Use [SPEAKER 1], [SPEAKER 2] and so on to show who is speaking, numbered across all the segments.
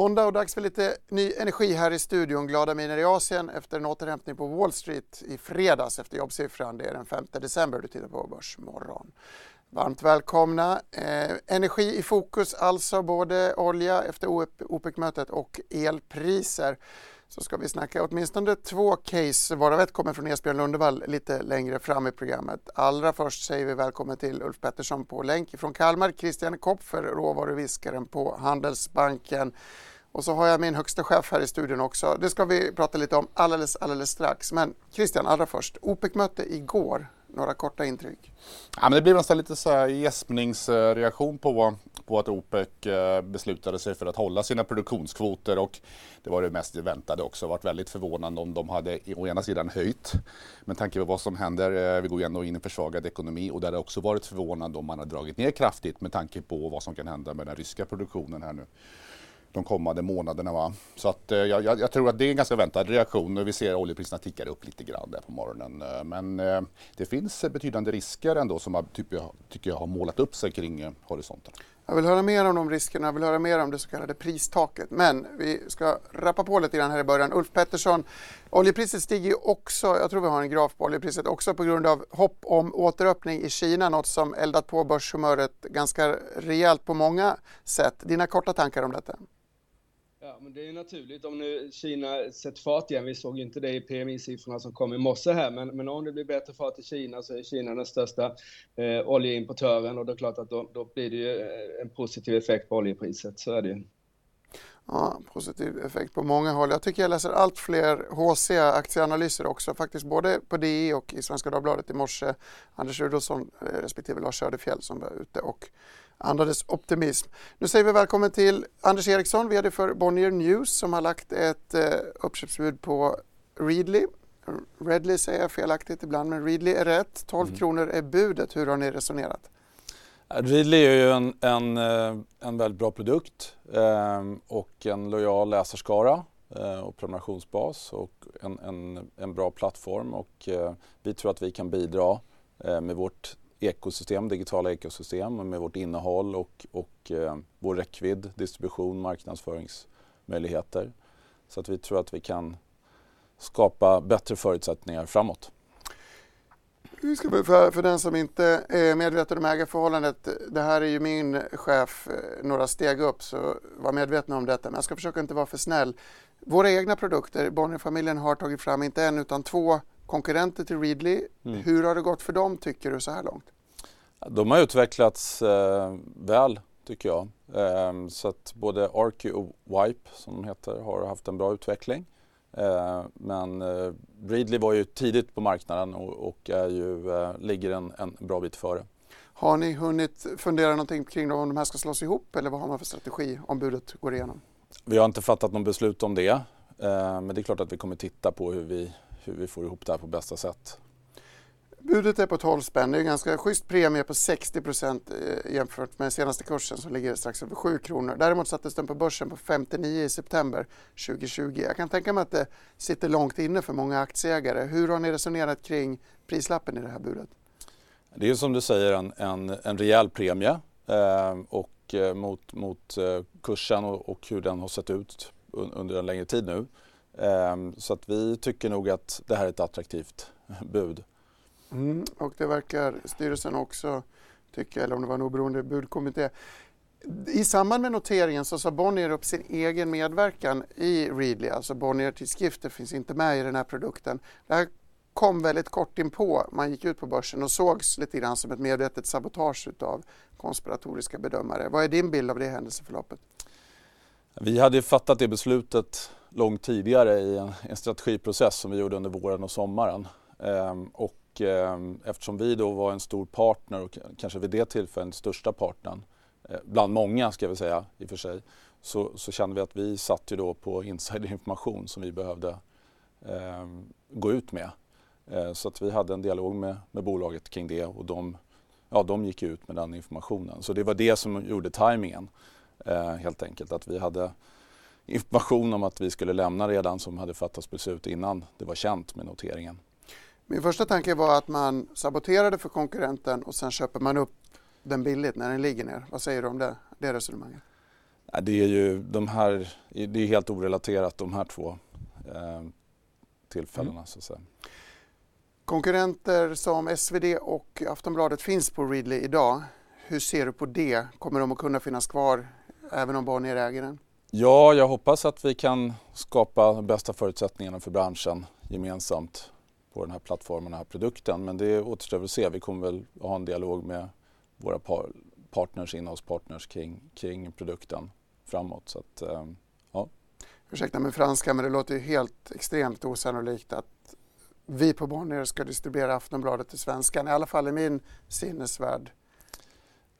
[SPEAKER 1] Måndag och dags för lite ny energi här i studion. Glada miner i Asien efter en återhämtning på Wall Street i fredags efter jobbsiffran. Det är den 5 december du tittar på Börsmorgon. Varmt välkomna. Eh, energi i fokus alltså, både olja efter OPEC-mötet och elpriser. Så ska vi snacka åtminstone två case, varav ett kommer från Esbjörn Lundevall lite längre fram i programmet. Allra först säger vi välkommen till Ulf Pettersson på länk från Kalmar, Christian Kopfer, råvaruviskaren på Handelsbanken. Och så har jag min högsta chef här i studion också. Det ska vi prata lite om alldeles, alldeles strax. Men Christian, allra först. OPEC-möte igår. Några korta intryck?
[SPEAKER 2] Ja, men det blev nästan lite så här gäspningsreaktion på, på att OPEC eh, beslutade sig för att hålla sina produktionskvoter och det var det mest väntade också. Det varit väldigt förvånande om de hade å ena sidan höjt med tanke på vad som händer. Eh, vi går ändå in i en försvagad ekonomi och det hade också varit förvånande om man hade dragit ner kraftigt med tanke på vad som kan hända med den ryska produktionen här nu de kommande månaderna. Va? Så att, eh, jag, jag, tror att det är en ganska väntad reaktion. Vi ser oljepriserna tickar upp lite grann där på morgonen. Eh, men eh, det finns eh, betydande risker ändå som jag, typ, jag, tycker jag har målat upp sig kring eh, horisonten.
[SPEAKER 1] Jag vill höra mer om de riskerna, jag vill höra mer om det så kallade pristaket. Men vi ska rappa på lite grann här i början. Ulf Pettersson, oljepriset stiger ju också, jag tror vi har en graf på oljepriset, också på grund av hopp om återöppning i Kina, något som eldat på börshumöret ganska rejält på många sätt. Dina korta tankar om detta?
[SPEAKER 3] Ja, men det är naturligt om nu Kina sätter fart igen. Vi såg ju inte det i PMI-siffrorna som kom i morse här, men, men om det blir bättre fart i Kina så är Kina den största eh, oljeimportören och det är klart att då, då blir det ju eh, en positiv effekt på oljepriset. Så är det ju.
[SPEAKER 1] Ja, positiv effekt på många håll. Jag tycker jag läser allt fler HC aktieanalyser också, faktiskt både på DI och i Svenska Dagbladet i morse. Anders Rudolfsson eh, respektive Lars Söderfjell som var ute och andades optimism. Nu säger vi välkommen till Anders Eriksson, VD för Bonnier News som har lagt ett eh, uppköpsbud på Readly. Redley säger jag felaktigt ibland, men Readly är rätt. 12 mm. kronor är budet. Hur har ni resonerat?
[SPEAKER 4] Readly är ju en, en, eh, en väldigt bra produkt eh, och en lojal läsarskara eh, och prenumerationsbas och en, en, en bra plattform och eh, vi tror att vi kan bidra med vårt ekosystem, digitala ekosystem med vårt innehåll och, och eh, vår räckvidd, distribution, marknadsföringsmöjligheter. Så att vi tror att vi kan skapa bättre förutsättningar framåt.
[SPEAKER 1] För, för den som inte är medveten om ägarförhållandet, det här är ju min chef eh, några steg upp så var medveten om detta men jag ska försöka inte vara för snäll. Våra egna produkter, Bonnierfamiljen har tagit fram inte en utan två konkurrenter till Readly. Mm. Hur har det gått för dem tycker du så här långt?
[SPEAKER 4] De har utvecklats eh, väl tycker jag. Eh, så att både Arky och Wipe som de heter har haft en bra utveckling. Eh, men eh, Readly var ju tidigt på marknaden och, och är ju, eh, ligger en, en bra bit före.
[SPEAKER 1] Har ni hunnit fundera någonting kring om de här ska slås ihop eller vad har man för strategi om budet går igenom?
[SPEAKER 4] Vi har inte fattat något beslut om det. Eh, men det är klart att vi kommer titta på hur vi, hur vi får ihop det här på bästa sätt.
[SPEAKER 1] Budet är på 12 spänn. Det är en ganska schysst premie på 60 procent eh, jämfört med senaste kursen som ligger strax över 7 kronor. Däremot sattes den på börsen på 59 i september 2020. Jag kan tänka mig att det sitter långt inne för många aktieägare. Hur har ni resonerat kring prislappen i det här budet?
[SPEAKER 4] Det är som du säger en, en, en rejäl premie eh, och eh, mot, mot eh, kursen och, och, hur den har sett ut under en längre tid nu. Ehm, så att vi tycker nog att det här är ett attraktivt bud.
[SPEAKER 1] Mm, och det verkar styrelsen också tycka, eller om det var en oberoende budkommitté. I samband med noteringen så sa Bonnier upp sin egen medverkan i Readly, alltså Bonnier-tidskrifter finns inte med i den här produkten. Det här kom väldigt kort inpå man gick ut på börsen och sågs lite grann som ett medvetet sabotage av konspiratoriska bedömare. Vad är din bild av det händelseförloppet?
[SPEAKER 4] Vi hade fattat det beslutet långt tidigare i en, en strategiprocess som vi gjorde under våren och sommaren. Ehm, och ehm, eftersom vi då var en stor partner och kanske vid det tillfället största partnern eh, bland många ska vi säga i och för sig, så, så kände vi att vi satt ju då på insiderinformation som vi behövde eh, gå ut med. Eh, så att vi hade en dialog med, med bolaget kring det och de, ja, de gick ut med den informationen. Så det var det som gjorde tajmingen eh, helt enkelt. Att vi hade information om att vi skulle lämna redan som hade fattats beslut innan det var känt med noteringen.
[SPEAKER 1] Min första tanke var att man saboterade för konkurrenten och sen köper man upp den billigt när den ligger ner. Vad säger du om det, det resonemanget?
[SPEAKER 4] Det är ju de här, det är helt orelaterat de här två eh, tillfällena mm. så att säga.
[SPEAKER 1] Konkurrenter som SvD och Aftonbladet finns på Readly idag. Hur ser du på det? Kommer de att kunna finnas kvar även om Bonnier äger den?
[SPEAKER 4] Ja, jag hoppas att vi kan skapa de bästa förutsättningarna för branschen gemensamt på den här plattformen, och den här produkten. Men det återstår att se. Vi kommer väl ha en dialog med våra par partners, innehållspartners kring, kring produkten framåt. Så att, eh, ja.
[SPEAKER 1] Ursäkta mig franska, men det låter ju helt extremt osannolikt att vi på Bonnier ska distribuera Aftonbladet till svenskan, i alla fall i min sinnesvärld.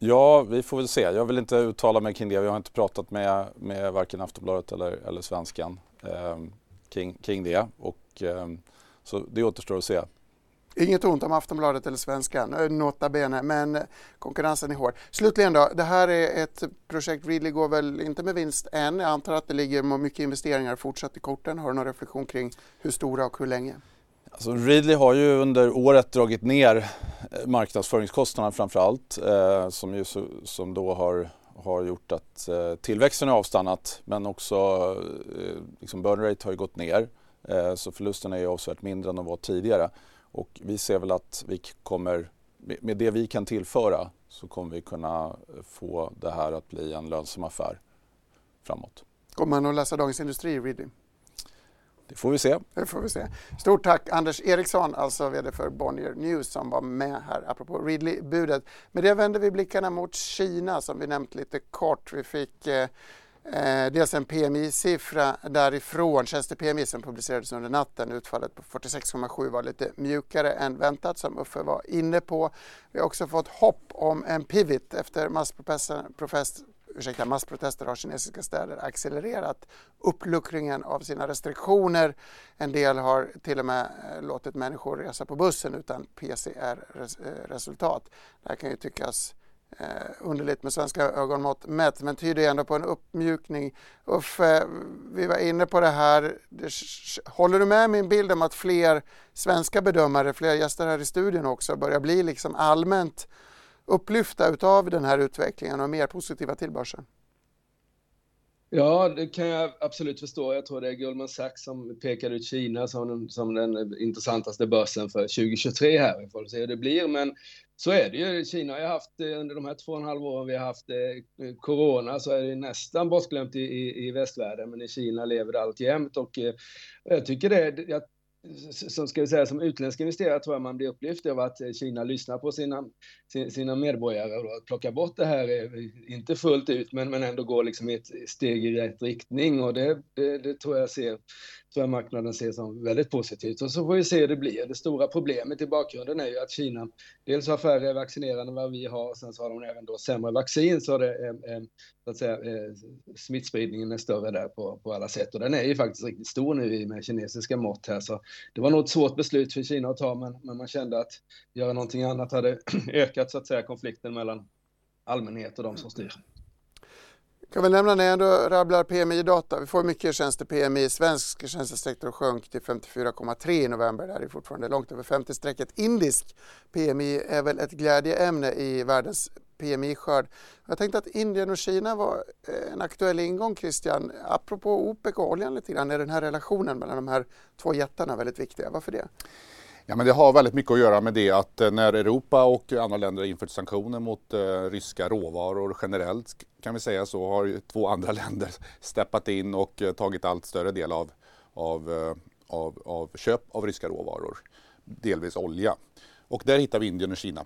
[SPEAKER 4] Ja, vi får väl se. Jag vill inte uttala mig kring det. Jag har inte pratat med, med varken Aftonbladet eller, eller Svenskan eh, kring, kring det. Och, eh, så det återstår att se.
[SPEAKER 1] Inget ont om Aftonbladet eller Svenskan, eh, nota bene, men eh, konkurrensen är hård. Slutligen då, det här är ett projekt, Readly går väl inte med vinst än. Jag antar att det ligger mycket investeringar fortsatt i korten. Har du någon reflektion kring hur stora och hur länge?
[SPEAKER 4] Alltså Readly har ju under året dragit ner eh, marknadsföringskostnaderna framför allt eh, som, ju, som då har, har gjort att eh, tillväxten har avstannat men också eh, liksom burn rate har ju gått ner eh, så förlusterna är ju avsevärt mindre än de var tidigare. Och vi ser väl att vi kommer, med det vi kan tillföra så kommer vi kunna eh, få det här att bli en lönsam affär framåt.
[SPEAKER 1] Kommer man att läsa Dagens Industri i Readly?
[SPEAKER 4] Det får vi se.
[SPEAKER 1] Det får vi se. Stort tack Anders Eriksson, alltså VD för Bonnier News som var med här apropå Readly-budet. Med det vänder vi blickarna mot Kina som vi nämnt lite kort. Vi fick eh, Eh, dels en PMI-siffra därifrån, tjänste-PMI som publicerades under natten. Utfallet på 46,7 var lite mjukare än väntat som Uffe var inne på. Vi har också fått hopp om en pivot efter ursäkta, massprotester har kinesiska städer accelererat uppluckringen av sina restriktioner. En del har till och med eh, låtit människor resa på bussen utan PCR-resultat. Eh, det här kan ju tyckas eh, underligt med svenska ögonmått mätt men tyder ändå på en uppmjukning. Uffe, vi var inne på det här. Håller du med min bild om att fler svenska bedömare, fler gäster här i studion också, börjar bli liksom allmänt upplyfta utav den här utvecklingen och mer positiva till börsen?
[SPEAKER 3] Ja, det kan jag absolut förstå. Jag tror det är Goldman Sachs som pekar ut Kina som, som den intressantaste börsen för 2023 här. Vi får se hur det blir, men så är det ju. Kina har ju haft eh, under de här två och en halv åren vi har haft eh, corona så är det nästan bortglömt i, i, i västvärlden, men i Kina lever det alltjämt och eh, jag tycker det, jag som ska vi säga som utländsk investerare tror jag man blir upplyft av att Kina lyssnar på sina, sina medborgare och plockar bort det här, eh, inte fullt ut, men, men ändå går liksom ett steg i rätt riktning och det, det, det tror jag ser tror jag marknaden ser som väldigt positivt. Och så får vi se hur det blir. Det stora problemet i bakgrunden är ju att Kina dels har färre vaccinerade än vad vi har, och sen så har de även då sämre vaccin, så det är, så att säga, eh, smittspridningen är större där på, på alla sätt. Och den är ju faktiskt riktigt stor nu med kinesiska mått här, så det var nog ett svårt beslut för Kina att ta, men, men man kände att göra någonting annat hade ökat så att säga konflikten mellan allmänhet och de som styr
[SPEAKER 1] kan väl nämna när jag ändå rabblar PMI-data. Vi får mycket tjänste-PMI. Svensk tjänstesektor sjönk till 54,3 i november. Det är fortfarande långt över 50-strecket. Indisk PMI är väl ett glädjeämne i världens PMI-skörd. Jag tänkte att Indien och Kina var eh, en aktuell ingång, Christian. Apropå OPEC och oljan lite grann, är den här relationen mellan de här två jättarna väldigt viktig. Varför det?
[SPEAKER 2] Ja, men det har väldigt mycket att göra med det att eh, när Europa och andra länder har infört sanktioner mot eh, ryska råvaror generellt kan vi säga så har två andra länder steppat in och eh, tagit allt större del av, av, eh, av, av köp av ryska råvaror, delvis olja. Och där hittar vi Indien och Kina.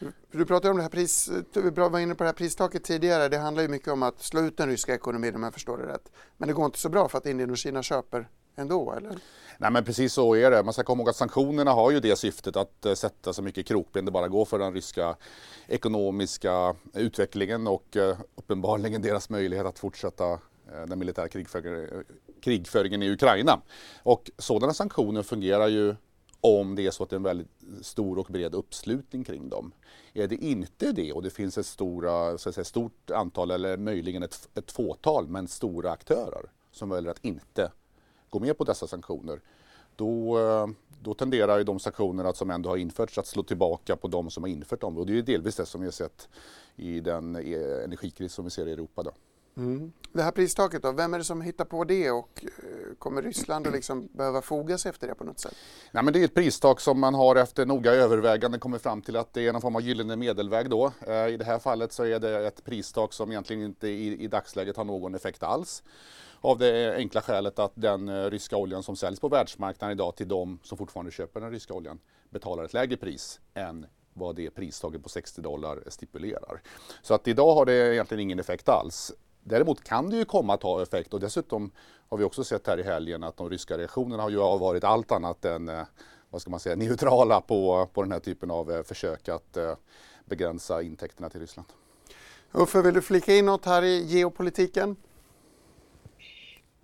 [SPEAKER 2] Mm.
[SPEAKER 1] Du pratade om det här pris, eh, du var inne på det här pristaket tidigare. Det handlar ju mycket om att slå ut den ryska ekonomin om jag förstår det rätt. Men det går inte så bra för att Indien och Kina köper ändå, eller?
[SPEAKER 2] Nej men precis så är det. Man ska komma ihåg att sanktionerna har ju det syftet att eh, sätta så mycket krokben det bara går för den ryska ekonomiska utvecklingen och eh, uppenbarligen deras möjlighet att fortsätta eh, den militära krigföringen i Ukraina. Och sådana sanktioner fungerar ju om det är så att det är en väldigt stor och bred uppslutning kring dem. Är det inte det och det finns ett stora, så att säga, stort antal eller möjligen ett, ett fåtal men stora aktörer som väljer att inte gå med på dessa sanktioner då, eh, då tenderar ju de sanktionerna som ändå har införts att slå tillbaka på de som har infört dem. Och det är delvis det som vi har sett i den eh, energikris som vi ser i Europa. Då.
[SPEAKER 1] Mm. Det här pristaket då, vem är det som hittar på det och eh, kommer Ryssland att liksom behöva foga sig efter det på något sätt?
[SPEAKER 2] Nej, men det är ett pristak som man har efter noga övervägande kommit fram till att det är någon form av gyllene medelväg då. I det här fallet så är det ett pristak som egentligen inte i, i dagsläget har någon effekt alls. Av det enkla skälet att den eh, ryska oljan som säljs på världsmarknaden idag till de som fortfarande köper den ryska oljan betalar ett lägre pris än vad det pristaget på 60 dollar stipulerar. Så att idag har det egentligen ingen effekt alls. Däremot kan det ju komma att ha effekt och dessutom har vi också sett här i helgen att de ryska reaktionerna har ju varit allt annat än eh, vad ska man säga, neutrala på, på den här typen av eh, försök att begränsa intäkterna till Ryssland.
[SPEAKER 1] Uffe, vill du flika in något här i geopolitiken?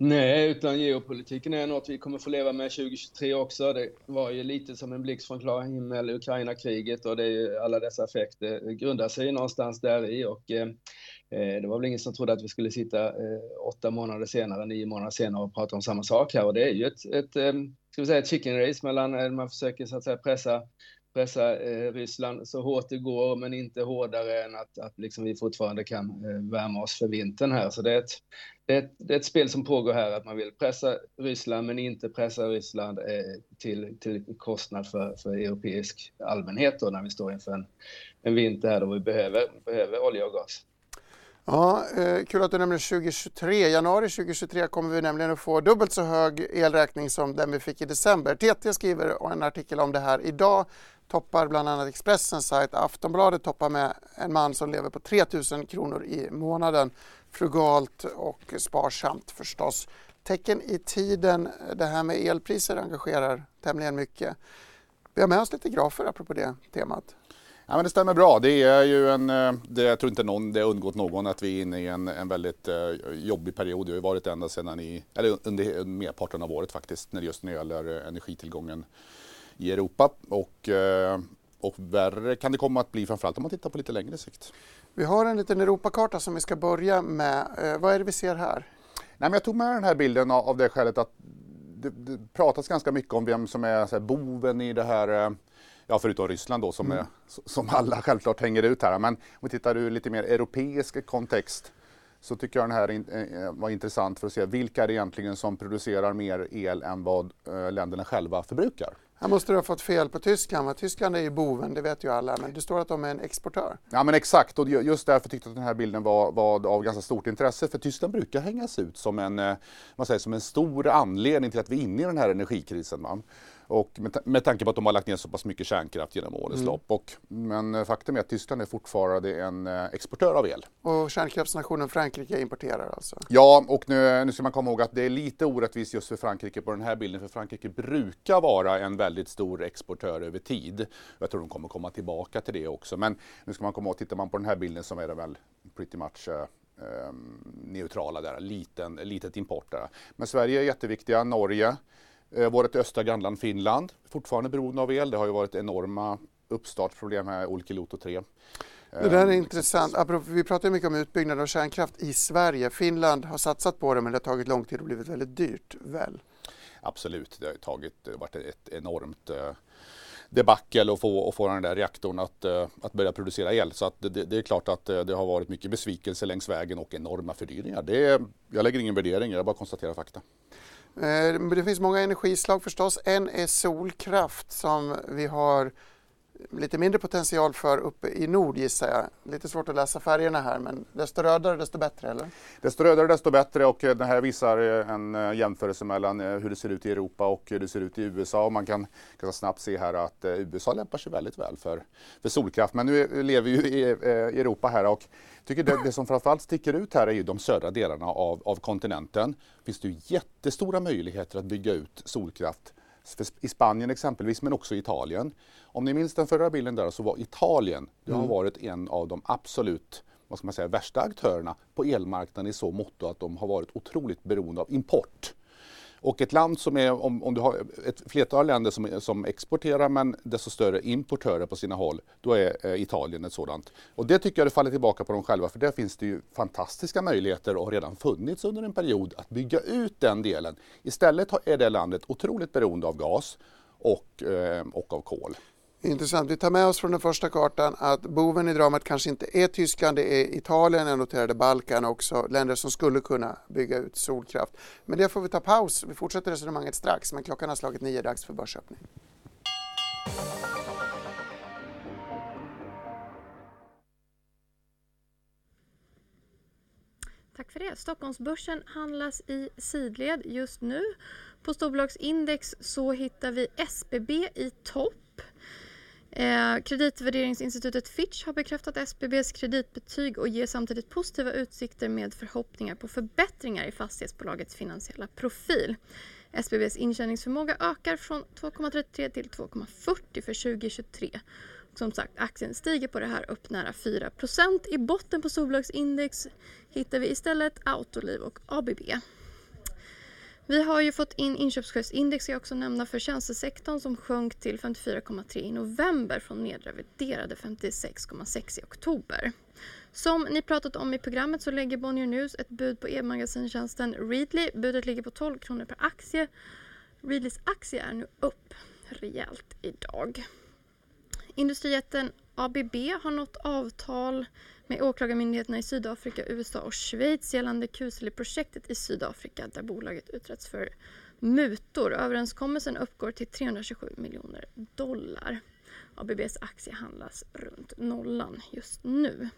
[SPEAKER 3] Nej, utan geopolitiken är något vi kommer få leva med 2023 också. Det var ju lite som en blixt från klar himmel, Ukraina-kriget och det är ju, alla dessa effekter grundar sig någonstans där i och eh, det var väl ingen som trodde att vi skulle sitta eh, åtta månader senare, nio månader senare och prata om samma sak här och det är ju ett, ett eh, ska vi säga ett chicken race mellan, eh, man försöker så att säga pressa pressa eh, Ryssland så hårt det går, men inte hårdare än att, att liksom vi fortfarande kan eh, värma oss för vintern här. Så det är, ett, det, är ett, det är ett spel som pågår här, att man vill pressa Ryssland, men inte pressa Ryssland eh, till, till kostnad för, för europeisk allmänhet då, när vi står inför en, en vinter här då vi behöver, behöver olja och gas.
[SPEAKER 1] Ja, eh, kul att du nämner 2023. Januari 2023 kommer vi nämligen att få dubbelt så hög elräkning som den vi fick i december. TT skriver en artikel om det här idag toppar bland annat Expressens sajt. Aftonbladet toppar med en man som lever på 3 000 kronor i månaden. Frugalt och sparsamt förstås. Tecken i tiden, det här med elpriser engagerar tämligen mycket. Vi har med oss lite grafer apropå det temat.
[SPEAKER 2] Ja, men det stämmer bra. Det är ju en, eh, det, jag tror inte någon, det har undgått någon att vi är inne i en, en väldigt eh, jobbig period. Det har ju varit ända sedan i, eller under merparten av året faktiskt, när just när det gäller eh, energitillgången i Europa. Och, eh, och värre kan det komma att bli framförallt om man tittar på lite längre sikt.
[SPEAKER 1] Vi har en liten Europakarta som vi ska börja med. Eh, vad är det vi ser här?
[SPEAKER 2] Nej, men jag tog med den här bilden av det skälet att det, det pratas ganska mycket om vem som är boven i det här eh, Ja, förutom Ryssland då som, mm. är, som alla självklart hänger ut här. Men om vi tittar ur lite mer europeisk kontext så tycker jag den här var intressant för att se vilka är det egentligen som producerar mer el än vad länderna själva förbrukar.
[SPEAKER 1] Här måste du ha fått fel på Tyskland. Va? Tyskland är ju boven, det vet ju alla, men det står att de är en exportör.
[SPEAKER 2] Ja men exakt och just därför tyckte jag att den här bilden var, var av ganska stort intresse för Tyskland brukar hängas ut som en, eh, man säger, som en stor anledning till att vi är inne i den här energikrisen. Man. Och med, med tanke på att de har lagt ner så pass mycket kärnkraft genom årens mm. lopp. Och, men faktum är att Tyskland är fortfarande en eh, exportör av el.
[SPEAKER 1] Och kärnkraftsnationen Frankrike importerar alltså?
[SPEAKER 2] Ja, och nu, nu ska man komma ihåg att det är lite orättvist just för Frankrike på den här bilden. För Frankrike brukar vara en väldigt stor exportör över tid. Jag tror de kommer komma tillbaka till det också. Men nu ska man komma ihåg, tittar man på den här bilden så är det väl pretty much uh, neutrala där, liten, litet import där. Men Sverige är jätteviktiga, Norge, Eh, vårt östra grannland Finland, fortfarande beroende av el. Det har ju varit enorma uppstartsproblem med Olkiluoto 3.
[SPEAKER 1] Det där är um, intressant. Vi pratar mycket om utbyggnad av kärnkraft i Sverige. Finland har satsat på det men det har tagit lång tid och blivit väldigt dyrt, väl?
[SPEAKER 2] Absolut, det har tagit, varit ett enormt uh, debacle att få, att få den där reaktorn att, att börja producera el. Så att det, det, är klart att det har varit mycket besvikelse längs vägen och enorma fördyringar. Det, jag lägger ingen värdering, jag bara konstaterar fakta.
[SPEAKER 1] Eh, det finns många energislag förstås. En är solkraft som vi har lite mindre potential för uppe i nord gissar jag. Lite svårt att läsa färgerna här men desto rödare desto bättre eller?
[SPEAKER 2] Desto rödare desto bättre och eh, det här visar eh, en eh, jämförelse mellan hur det ser ut i Europa och hur det ser ut i USA och man kan ganska snabbt se här att USA lämpar sig väldigt väl för, för solkraft. Men nu lever vi ju i, i Europa här och tycker det, det som framförallt sticker ut här är ju de södra delarna av, av kontinenten. finns det ju jättestora möjligheter att bygga ut solkraft i Spanien exempelvis, men också i Italien. Om ni minns den förra bilden där så var Italien, det har mm. varit en av de absolut vad ska man säga, värsta aktörerna på elmarknaden i så mått att de har varit otroligt beroende av import. Och ett land som är, om, om du har ett flertal länder som, som exporterar men desto större importörer på sina håll, då är eh, Italien ett sådant. Och det tycker jag det faller tillbaka på dem själva för där finns det ju fantastiska möjligheter och har redan funnits under en period att bygga ut den delen. Istället är det landet otroligt beroende av gas och, eh, och av kol.
[SPEAKER 1] Intressant. Vi tar med oss från den första kartan att boven i dramat kanske inte är Tyskland, det är Italien, jag noterade Balkan också, länder som skulle kunna bygga ut solkraft. Men det får vi ta paus. Vi fortsätter resonemanget strax, men klockan har slagit nio, dags för börsöppning.
[SPEAKER 5] Tack för det. Stockholmsbörsen handlas i sidled just nu. På storbolagsindex så hittar vi SBB i topp Eh, kreditvärderingsinstitutet Fitch har bekräftat SBBs kreditbetyg och ger samtidigt positiva utsikter med förhoppningar på förbättringar i fastighetsbolagets finansiella profil. SBBs intjäningsförmåga ökar från 2,33 till 2,40 för 2023. Som sagt, aktien stiger på det här upp nära 4% I botten på storbolagsindex hittar vi istället Autoliv och ABB. Vi har ju fått in inköpschefsindex ska jag också nämna för tjänstesektorn som sjönk till 54,3 i november från nedreviderade 56,6 i oktober. Som ni pratat om i programmet så lägger Bonnier News ett bud på e-magasintjänsten Readly. Budet ligger på 12 kronor per aktie. Readlys aktie är nu upp rejält idag. Industrijätten ABB har nått avtal med åklagarmyndigheterna i Sydafrika, USA och Schweiz gällande Kuseli-projektet i Sydafrika där bolaget utretts för mutor. Överenskommelsen uppgår till 327 miljoner dollar. ABBs aktie handlas runt nollan just nu.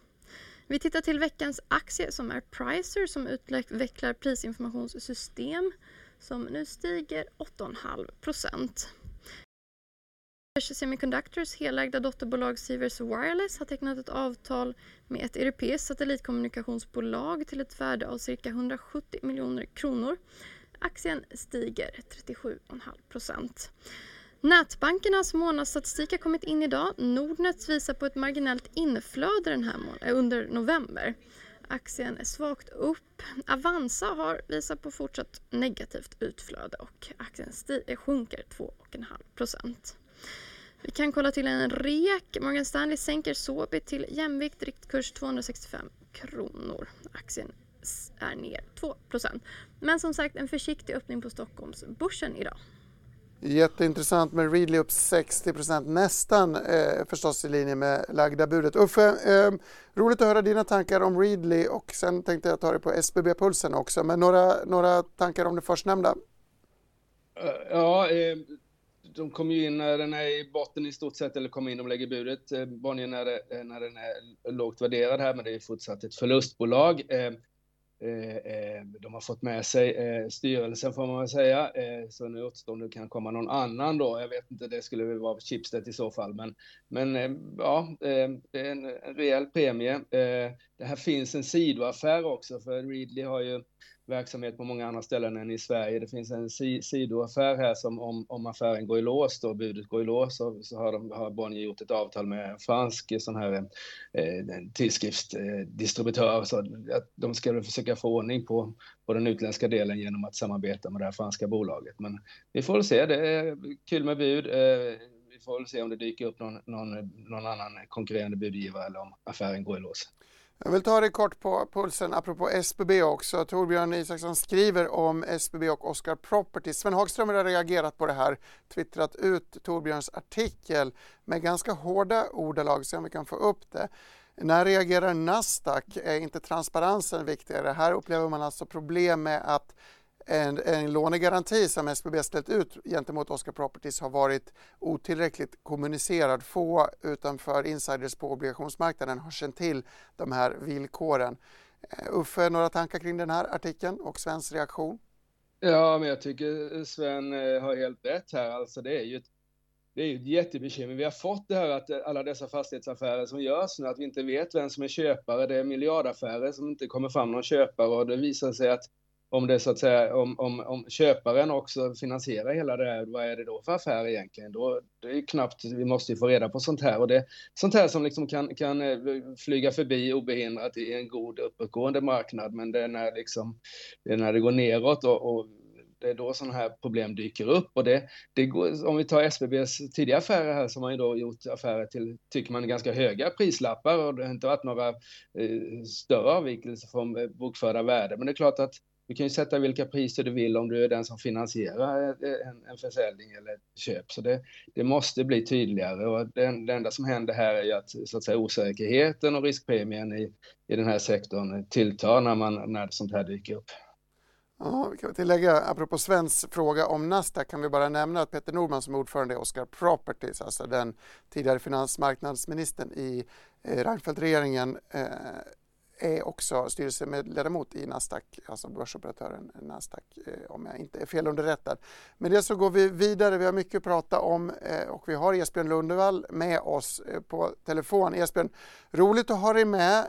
[SPEAKER 5] Vi tittar till veckans aktie som är Pricer som utvecklar prisinformationssystem som nu stiger 8,5 procent. Semiconductors helägda dotterbolag Sivers Wireless har tecknat ett avtal med ett europeiskt satellitkommunikationsbolag till ett värde av cirka 170 miljoner kronor. Aktien stiger 37,5 procent. Nätbankernas månadsstatistik har kommit in idag. Nordnet visar på ett marginellt inflöde den här eh, under november. Aktien är svagt upp. Avanza har visat på fortsatt negativt utflöde och aktien eh, sjunker 2,5 procent. Vi kan kolla till en REK. Morgan Stanley sänker Sobi till jämvikt, riktkurs 265 kronor. Aktien är ner 2% Men som sagt en försiktig öppning på Stockholmsbörsen idag.
[SPEAKER 1] Jätteintressant med Readly upp 60% nästan eh, förstås i linje med lagda budet. Uffe, eh, roligt att höra dina tankar om Readly och sen tänkte jag ta det på SBB-pulsen också. Men några, några tankar om det förstnämnda?
[SPEAKER 3] Ja, eh, de kommer ju in när den är i botten i stort sett, eller kommer in och lägger budet. Eh, Bonnier när, det, när den är lågt värderad här, men det är fortsatt ett förlustbolag. Eh, de har fått med sig styrelsen får man väl säga, så nu återstår nu kan komma någon annan då. Jag vet inte, det skulle väl vara Schibsted i så fall, men, men ja, det är en rejäl premie. Det här finns en sidoaffär också, för Readly har ju verksamhet på många andra ställen än i Sverige. Det finns en si sidoaffär här som om, om affären går i lås då budet går i lås så, så har, de, har Bonnier gjort ett avtal med en fransk sån här eh, tidskriftsdistributör eh, så att de ska försöka få ordning på, på den utländska delen genom att samarbeta med det här franska bolaget. Men vi får väl se, det är kul med bud. Eh, vi får väl se om det dyker upp någon, någon, någon annan konkurrerande budgivare eller om affären går i lås.
[SPEAKER 1] Jag vill ta det kort på pulsen apropå SBB också. Torbjörn Isaksson skriver om SBB och Oscar Properties. Sven Hagström har reagerat på det här, twittrat ut Torbjörns artikel med ganska hårda ordalag, se om vi kan få upp det. När reagerar Nasdaq? Är inte transparensen viktigare? Här upplever man alltså problem med att en, en lånegaranti som SBB ställt ut gentemot Oscar Properties har varit otillräckligt kommunicerad. Få utanför insiders på obligationsmarknaden har känt till de här villkoren. Eh, Uffe, några tankar kring den här artikeln och Svens reaktion?
[SPEAKER 3] Ja, men jag tycker eh, Sven eh, har helt rätt här. Alltså det är ju ett, det är ett jättebekymmer. Vi har fått det här att alla dessa fastighetsaffärer som görs nu, att vi inte vet vem som är köpare. Det är miljardaffärer som inte kommer fram någon köpare och det visar sig att om det så att säga, om, om, om köparen också finansierar hela det här, vad är det då för affär egentligen? Då, det är knappt, vi måste ju få reda på sånt här och det sånt här som liksom kan, kan eh, flyga förbi obehindrat i en god uppåtgående marknad, men det är när, liksom, det, är när det går neråt och, och det är då sådana här problem dyker upp. Och det, det går, om vi tar SBBs tidiga affärer här, som har ju då gjort affärer till, tycker man, ganska höga prislappar och det har inte varit några eh, större avvikelser från bokförda värden. Men det är klart att du kan ju sätta vilka priser du vill om du är den som finansierar eh, en, en försäljning eller ett köp. Så det, det måste bli tydligare och det, det enda som händer här är ju att, så att säga, osäkerheten och riskpremien i, i den här sektorn tilltar när, man, när sånt här dyker upp.
[SPEAKER 1] Ja, vi kan tillägga, apropå Svens fråga om Nasdaq kan vi bara nämna att Peter Norman som ordförande i Oscar Properties, alltså den tidigare finansmarknadsministern i eh, Reinfeldt-regeringen, eh, är också styrelseledamot i Nasdaq, alltså börsoperatören Nasdaq eh, om jag inte är felunderrättad. Med det så går vi vidare. Vi har mycket att prata om eh, och vi har Esbjörn Lundevall med oss eh, på telefon. Esbjörn, roligt att ha dig med.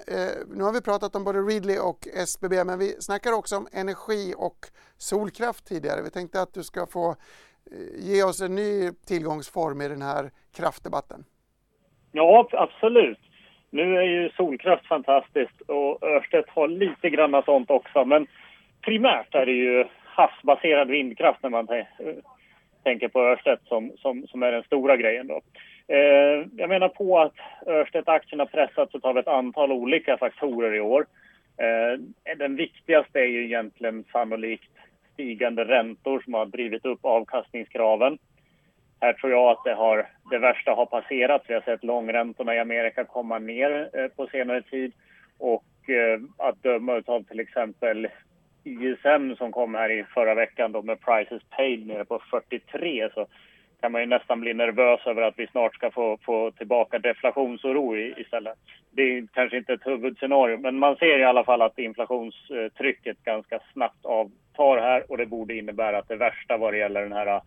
[SPEAKER 1] Nu har vi pratat om både Readly och SBB men vi snackar också om energi och solkraft tidigare. Vi tänkte att du ska få ge oss en ny tillgångsform i den här kraftdebatten.
[SPEAKER 6] Ja, absolut. Nu är ju solkraft fantastiskt och Örstedt har lite grann sånt också. Men primärt är det ju havsbaserad vindkraft när man tänker på Örstedt som, som, som är den stora grejen då. Eh, jag menar på att Örstedt-aktien har pressats av ett antal olika faktorer i år. Eh, den viktigaste är ju egentligen sannolikt stigande räntor som har drivit upp avkastningskraven. Här tror jag att det, har, det värsta har passerat. Vi har sett långräntorna i Amerika komma ner eh, på senare tid. Och eh, att döma av till exempel ISM som kom här i förra veckan då med prices paid nere på 43 så kan man ju nästan bli nervös över att vi snart ska få, få tillbaka deflationsoro i, istället. Det är kanske inte ett huvudscenario, men man ser i alla fall att inflationstrycket ganska snabbt avtar här och det borde innebära att det värsta vad det gäller den här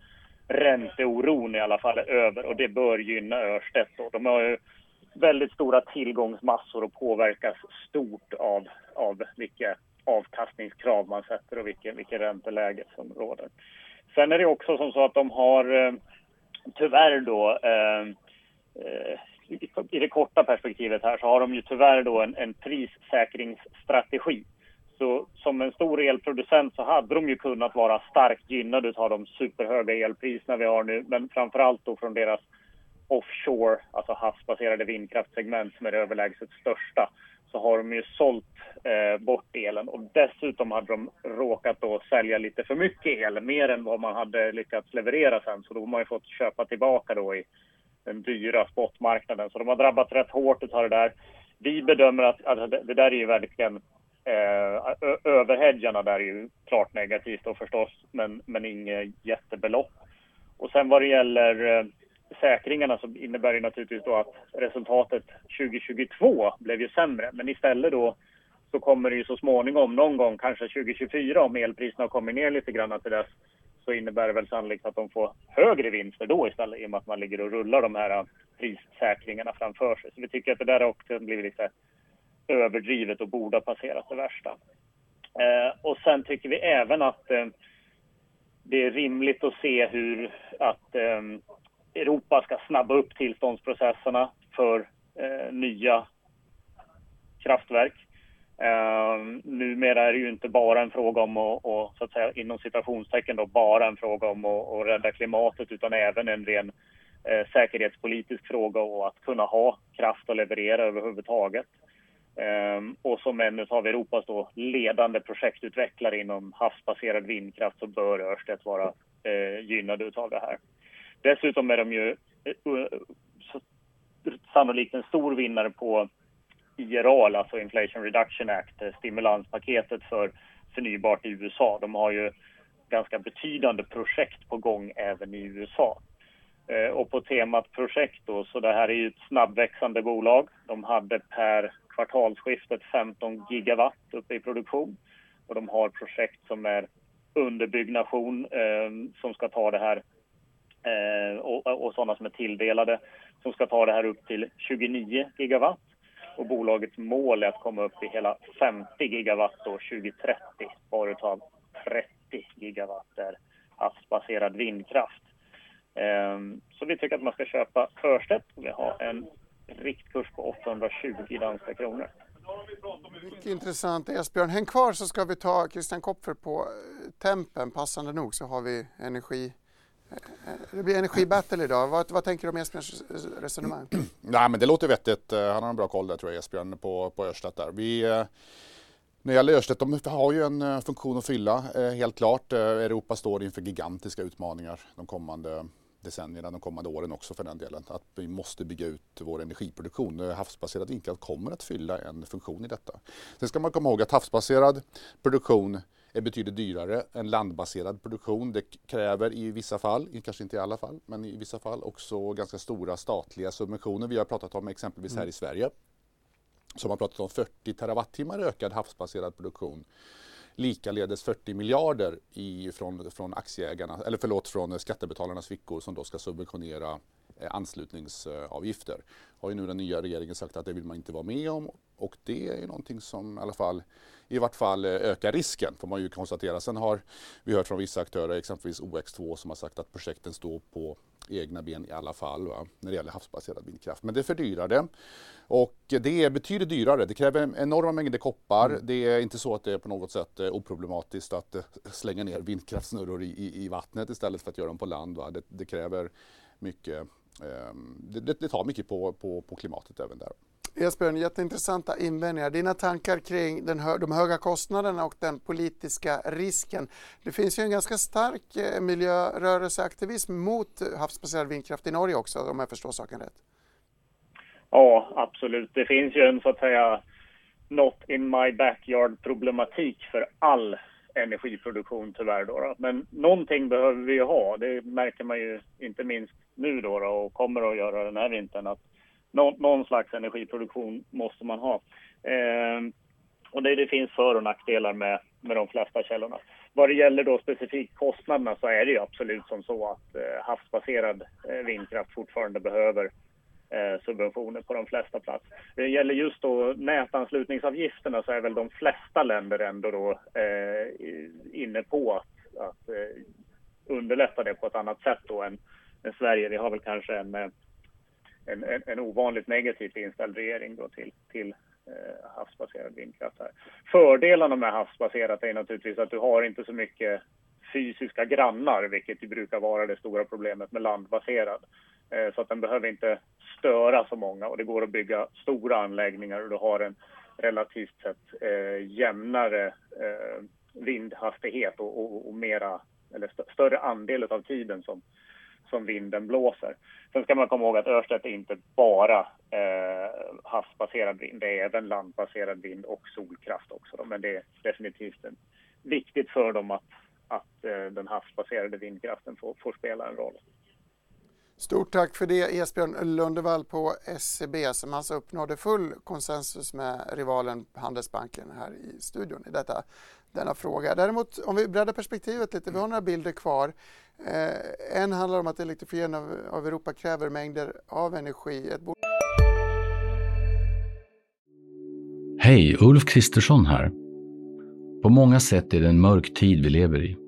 [SPEAKER 6] ränteoron i alla fall är över och det bör gynna Örstedt. Då. De har ju väldigt stora tillgångsmassor och påverkas stort av, av vilka avkastningskrav man sätter och vilket, vilket ränteläge som råder. Sen är det också som så att de har eh, tyvärr då eh, eh i det korta perspektivet här så har de ju tyvärr då en, en prissäkringsstrategi så som en stor elproducent så hade de ju kunnat vara starkt gynnade av de superhöga elpriserna vi har nu. Men framförallt då från deras offshore, alltså havsbaserade vindkraftsegment som är det överlägset största, så har de ju sålt eh, bort elen. Och dessutom hade de råkat då sälja lite för mycket el, mer än vad man hade lyckats leverera sen. Så då har man ju fått köpa tillbaka då i den dyra spotmarknaden. Så de har drabbats rätt hårt av det där. Vi bedömer att alltså, det, det där är ju verkligen Eh, överhedgarna där är ju klart negativt då förstås, men, men inget jättebelopp. Och sen vad det gäller eh, säkringarna så innebär det naturligtvis då att resultatet 2022 blev ju sämre. Men istället då så kommer det ju så småningom, någon gång kanske 2024 om elpriserna har kommit ner lite grann till dess, så innebär det väl sannolikt att de får högre vinster då istället i och med att man ligger och rullar de här eh, prissäkringarna framför sig. Så vi tycker att det där också blivit lite överdrivet och borde ha passerat det värsta. Eh, och sen tycker vi även att eh, det är rimligt att se hur att eh, Europa ska snabba upp tillståndsprocesserna för eh, nya kraftverk. Eh, numera är det ju inte bara en fråga om att, och, så att säga inom citationstecken då, bara en fråga om att, att rädda klimatet utan även en ren eh, säkerhetspolitisk fråga och att kunna ha kraft att leverera överhuvudtaget. Ehm, och som en av Europas då ledande projektutvecklare inom havsbaserad vindkraft så bör Örsted vara eh, gynnade av det här. Dessutom är de ju eh, sannolikt en stor vinnare på IRA, alltså Inflation Reduction Act, eh, stimulanspaketet för förnybart i USA. De har ju ganska betydande projekt på gång även i USA. Och på temat projekt då, så det här är ju ett snabbväxande bolag. De hade per kvartalsskiftet 15 gigawatt uppe i produktion och de har projekt som är under byggnation eh, som ska ta det här eh, och, och sådana som är tilldelade som ska ta det här upp till 29 gigawatt och bolagets mål är att komma upp i hela 50 gigawatt år 2030 varav 30 gigawatt är havsbaserad vindkraft. Eh, så vi tycker att man ska köpa Örstedt. Vi har en riktkurs på 820 danska kronor.
[SPEAKER 1] Mycket intressant. Esbjörn, häng kvar så ska vi ta Christian Kopfer på eh, tempen. Passande nog så har vi energi eh, det blir energibattle idag. Vad, vad tänker du om Esbjörns resonemang?
[SPEAKER 2] Nej, men det låter vettigt. Eh, han har en bra koll där tror jag, Esbjörn, på, på Örstedt där. Vi, när det gäller Örstedt, de har ju en funktion att fylla, helt klart. Europa står inför gigantiska utmaningar de kommande decennierna, de kommande åren också för den delen. Att vi måste bygga ut vår energiproduktion. Havsbaserad vindkraft kommer att fylla en funktion i detta. Sen ska man komma ihåg att havsbaserad produktion är betydligt dyrare än landbaserad produktion. Det kräver i vissa fall, kanske inte i alla fall, men i vissa fall också ganska stora statliga subventioner. Vi har pratat om exempelvis här i Sverige som har pratat om 40 terawattimmar ökad havsbaserad produktion likaledes 40 miljarder i, från, från aktieägarna, eller förlåt, från skattebetalarnas fickor som då ska subventionera eh, anslutningsavgifter. Har ju nu den nya regeringen sagt att det vill man inte vara med om och det är någonting som i alla fall i vart fall eh, ökar risken får man ju konstatera. Sen har vi hört från vissa aktörer, exempelvis OX2 som har sagt att projekten står på egna ben i alla fall va? när det gäller havsbaserad vindkraft. Men det fördyrar det. Och det är betydligt dyrare. Det kräver enorma mängder koppar. Mm. Det är inte så att det är på något sätt eh, oproblematiskt att eh, slänga ner vindkraftsnurror i, i, i vattnet istället för att göra dem på land. Va? Det, det kräver mycket, um, det, det, tar mycket på, på, på klimatet även där.
[SPEAKER 1] Esbjörn, jätteintressanta invändningar. Dina tankar kring den hö de höga kostnaderna och den politiska risken. Det finns ju en ganska stark eh, miljörörelseaktivism mot havsbaserad vindkraft i Norge också, om jag förstår saken rätt.
[SPEAKER 6] Ja, absolut. Det finns ju en så att säga not in my backyard problematik för all energiproduktion tyvärr. Då, då. Men någonting behöver vi ju ha. Det märker man ju inte minst nu då, då och kommer att göra den här vintern. Att någon, någon slags energiproduktion måste man ha. Eh, och det, det, finns för och nackdelar med, med de flesta källorna. Vad det gäller då specifikt kostnaderna så är det ju absolut som så att eh, havsbaserad eh, vindkraft fortfarande behöver eh, subventioner på de flesta plats. Det gäller just då nätanslutningsavgifterna så är väl de flesta länder ändå då eh, inne på att, att eh, underlätta det på ett annat sätt då än, än Sverige. Vi har väl kanske en, eh, en, en, en ovanligt negativt inställd regering då till, till eh, havsbaserad vindkraft här. Fördelarna med havsbaserat är naturligtvis att du har inte så mycket fysiska grannar, vilket ju brukar vara det stora problemet med landbaserad. Eh, så att den behöver inte störa så många och det går att bygga stora anläggningar och du har en relativt sett eh, jämnare eh, vindhastighet och, och, och, mera, eller st större andel av tiden som, som vinden blåser. Sen ska man komma ihåg att Örstedt är inte bara eh, havsbaserad vind, det är även landbaserad vind och solkraft också. Då. Men det är definitivt en, viktigt för dem att, att eh, den havsbaserade vindkraften får, får spela en roll.
[SPEAKER 1] Stort tack för det Esbjörn Lundevall på SEB som alltså uppnådde full konsensus med rivalen Handelsbanken här i studion i detta, denna fråga. Däremot om vi breddar perspektivet lite, vi har några bilder kvar. Eh, en handlar om att elektrifieringen av, av Europa kräver mängder av energi. Ett
[SPEAKER 7] Hej, Ulf Kristersson här. På många sätt är det en mörk tid vi lever i.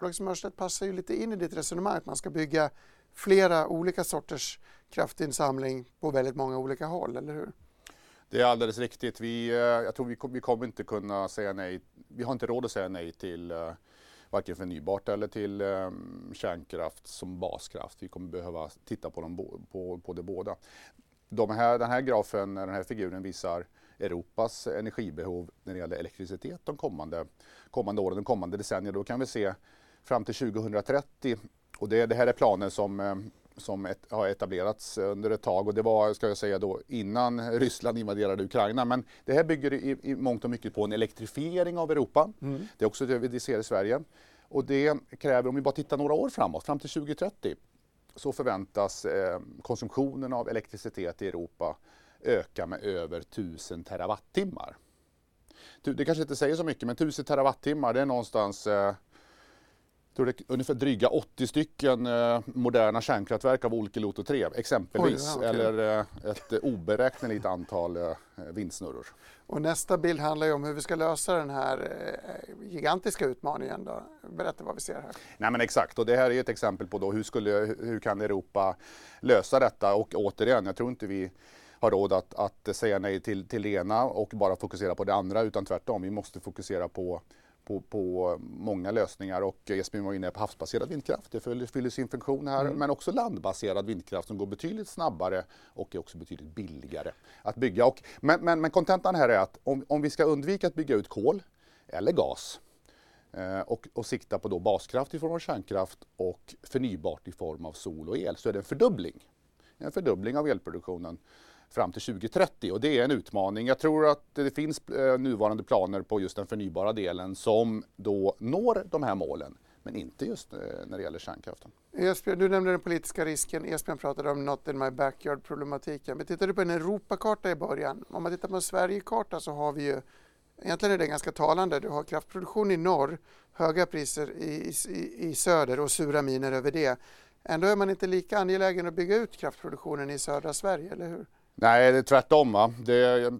[SPEAKER 1] Bolagsmörstedt passar ju lite in i ditt resonemang att man ska bygga flera olika sorters kraftinsamling på väldigt många olika håll, eller hur?
[SPEAKER 2] Det är alldeles riktigt. Vi, eh, jag tror vi, vi kommer inte kunna säga nej. Vi har inte råd att säga nej till eh, varken förnybart eller till um, kärnkraft som baskraft. Vi kommer behöva titta på, dem på, på det båda. De här, den här grafen, den här figuren visar Europas energibehov när det gäller elektricitet de kommande, kommande åren, de kommande decennierna. Då kan vi se fram till 2030 och det, det här är planer som som ett, har etablerats under ett tag och det var, ska jag säga då, innan Ryssland invaderade Ukraina. Men det här bygger i, i mångt och mycket på en elektrifiering av Europa. Mm. Det är också det vi ser i Sverige. Och det kräver, om vi bara tittar några år framåt, fram till 2030, så förväntas eh, konsumtionen av elektricitet i Europa öka med över 1000 terawattimmar. Det kanske inte säger så mycket, men 1000 terawattimmar det är någonstans eh, tror det är ungefär dryga 80 stycken eh, moderna kärnkraftverk av Olkiluoto 3 exempelvis. Oj, ja, okay. Eller eh, ett oberäkneligt antal eh, vindsnurror.
[SPEAKER 1] Och nästa bild handlar ju om hur vi ska lösa den här eh, gigantiska utmaningen. Då. Berätta vad vi ser här.
[SPEAKER 2] Nej men exakt och det här är ett exempel på då hur, skulle, hur kan Europa lösa detta och återigen, jag tror inte vi har råd att, att säga nej till, till det ena och bara fokusera på det andra utan tvärtom. Vi måste fokusera på på, på många lösningar och Esbjörn var inne på havsbaserad vindkraft. Det fyller sin funktion här. Mm. Men också landbaserad vindkraft som går betydligt snabbare och är också betydligt billigare att bygga. Och, men, men, men kontentan här är att om, om vi ska undvika att bygga ut kol eller gas eh, och, och sikta på då baskraft i form av kärnkraft och förnybart i form av sol och el så är det en fördubbling. En fördubbling av elproduktionen fram till 2030 och det är en utmaning. Jag tror att det finns eh, nuvarande planer på just den förnybara delen som då når de här målen men inte just eh, när det gäller kärnkraften.
[SPEAKER 1] Esbjörn, du nämnde den politiska risken. Esbjörn pratade om not in my backyard-problematiken. Men tittar du på en Europakarta i början. Om man tittar på en Sverigekarta så har vi ju Egentligen är det ganska talande. Du har kraftproduktion i norr, höga priser i, i, i söder och sura miner över det. Ändå är man inte lika angelägen att bygga ut kraftproduktionen i södra Sverige, eller hur?
[SPEAKER 2] Nej, det är tvärtom. Va? Det,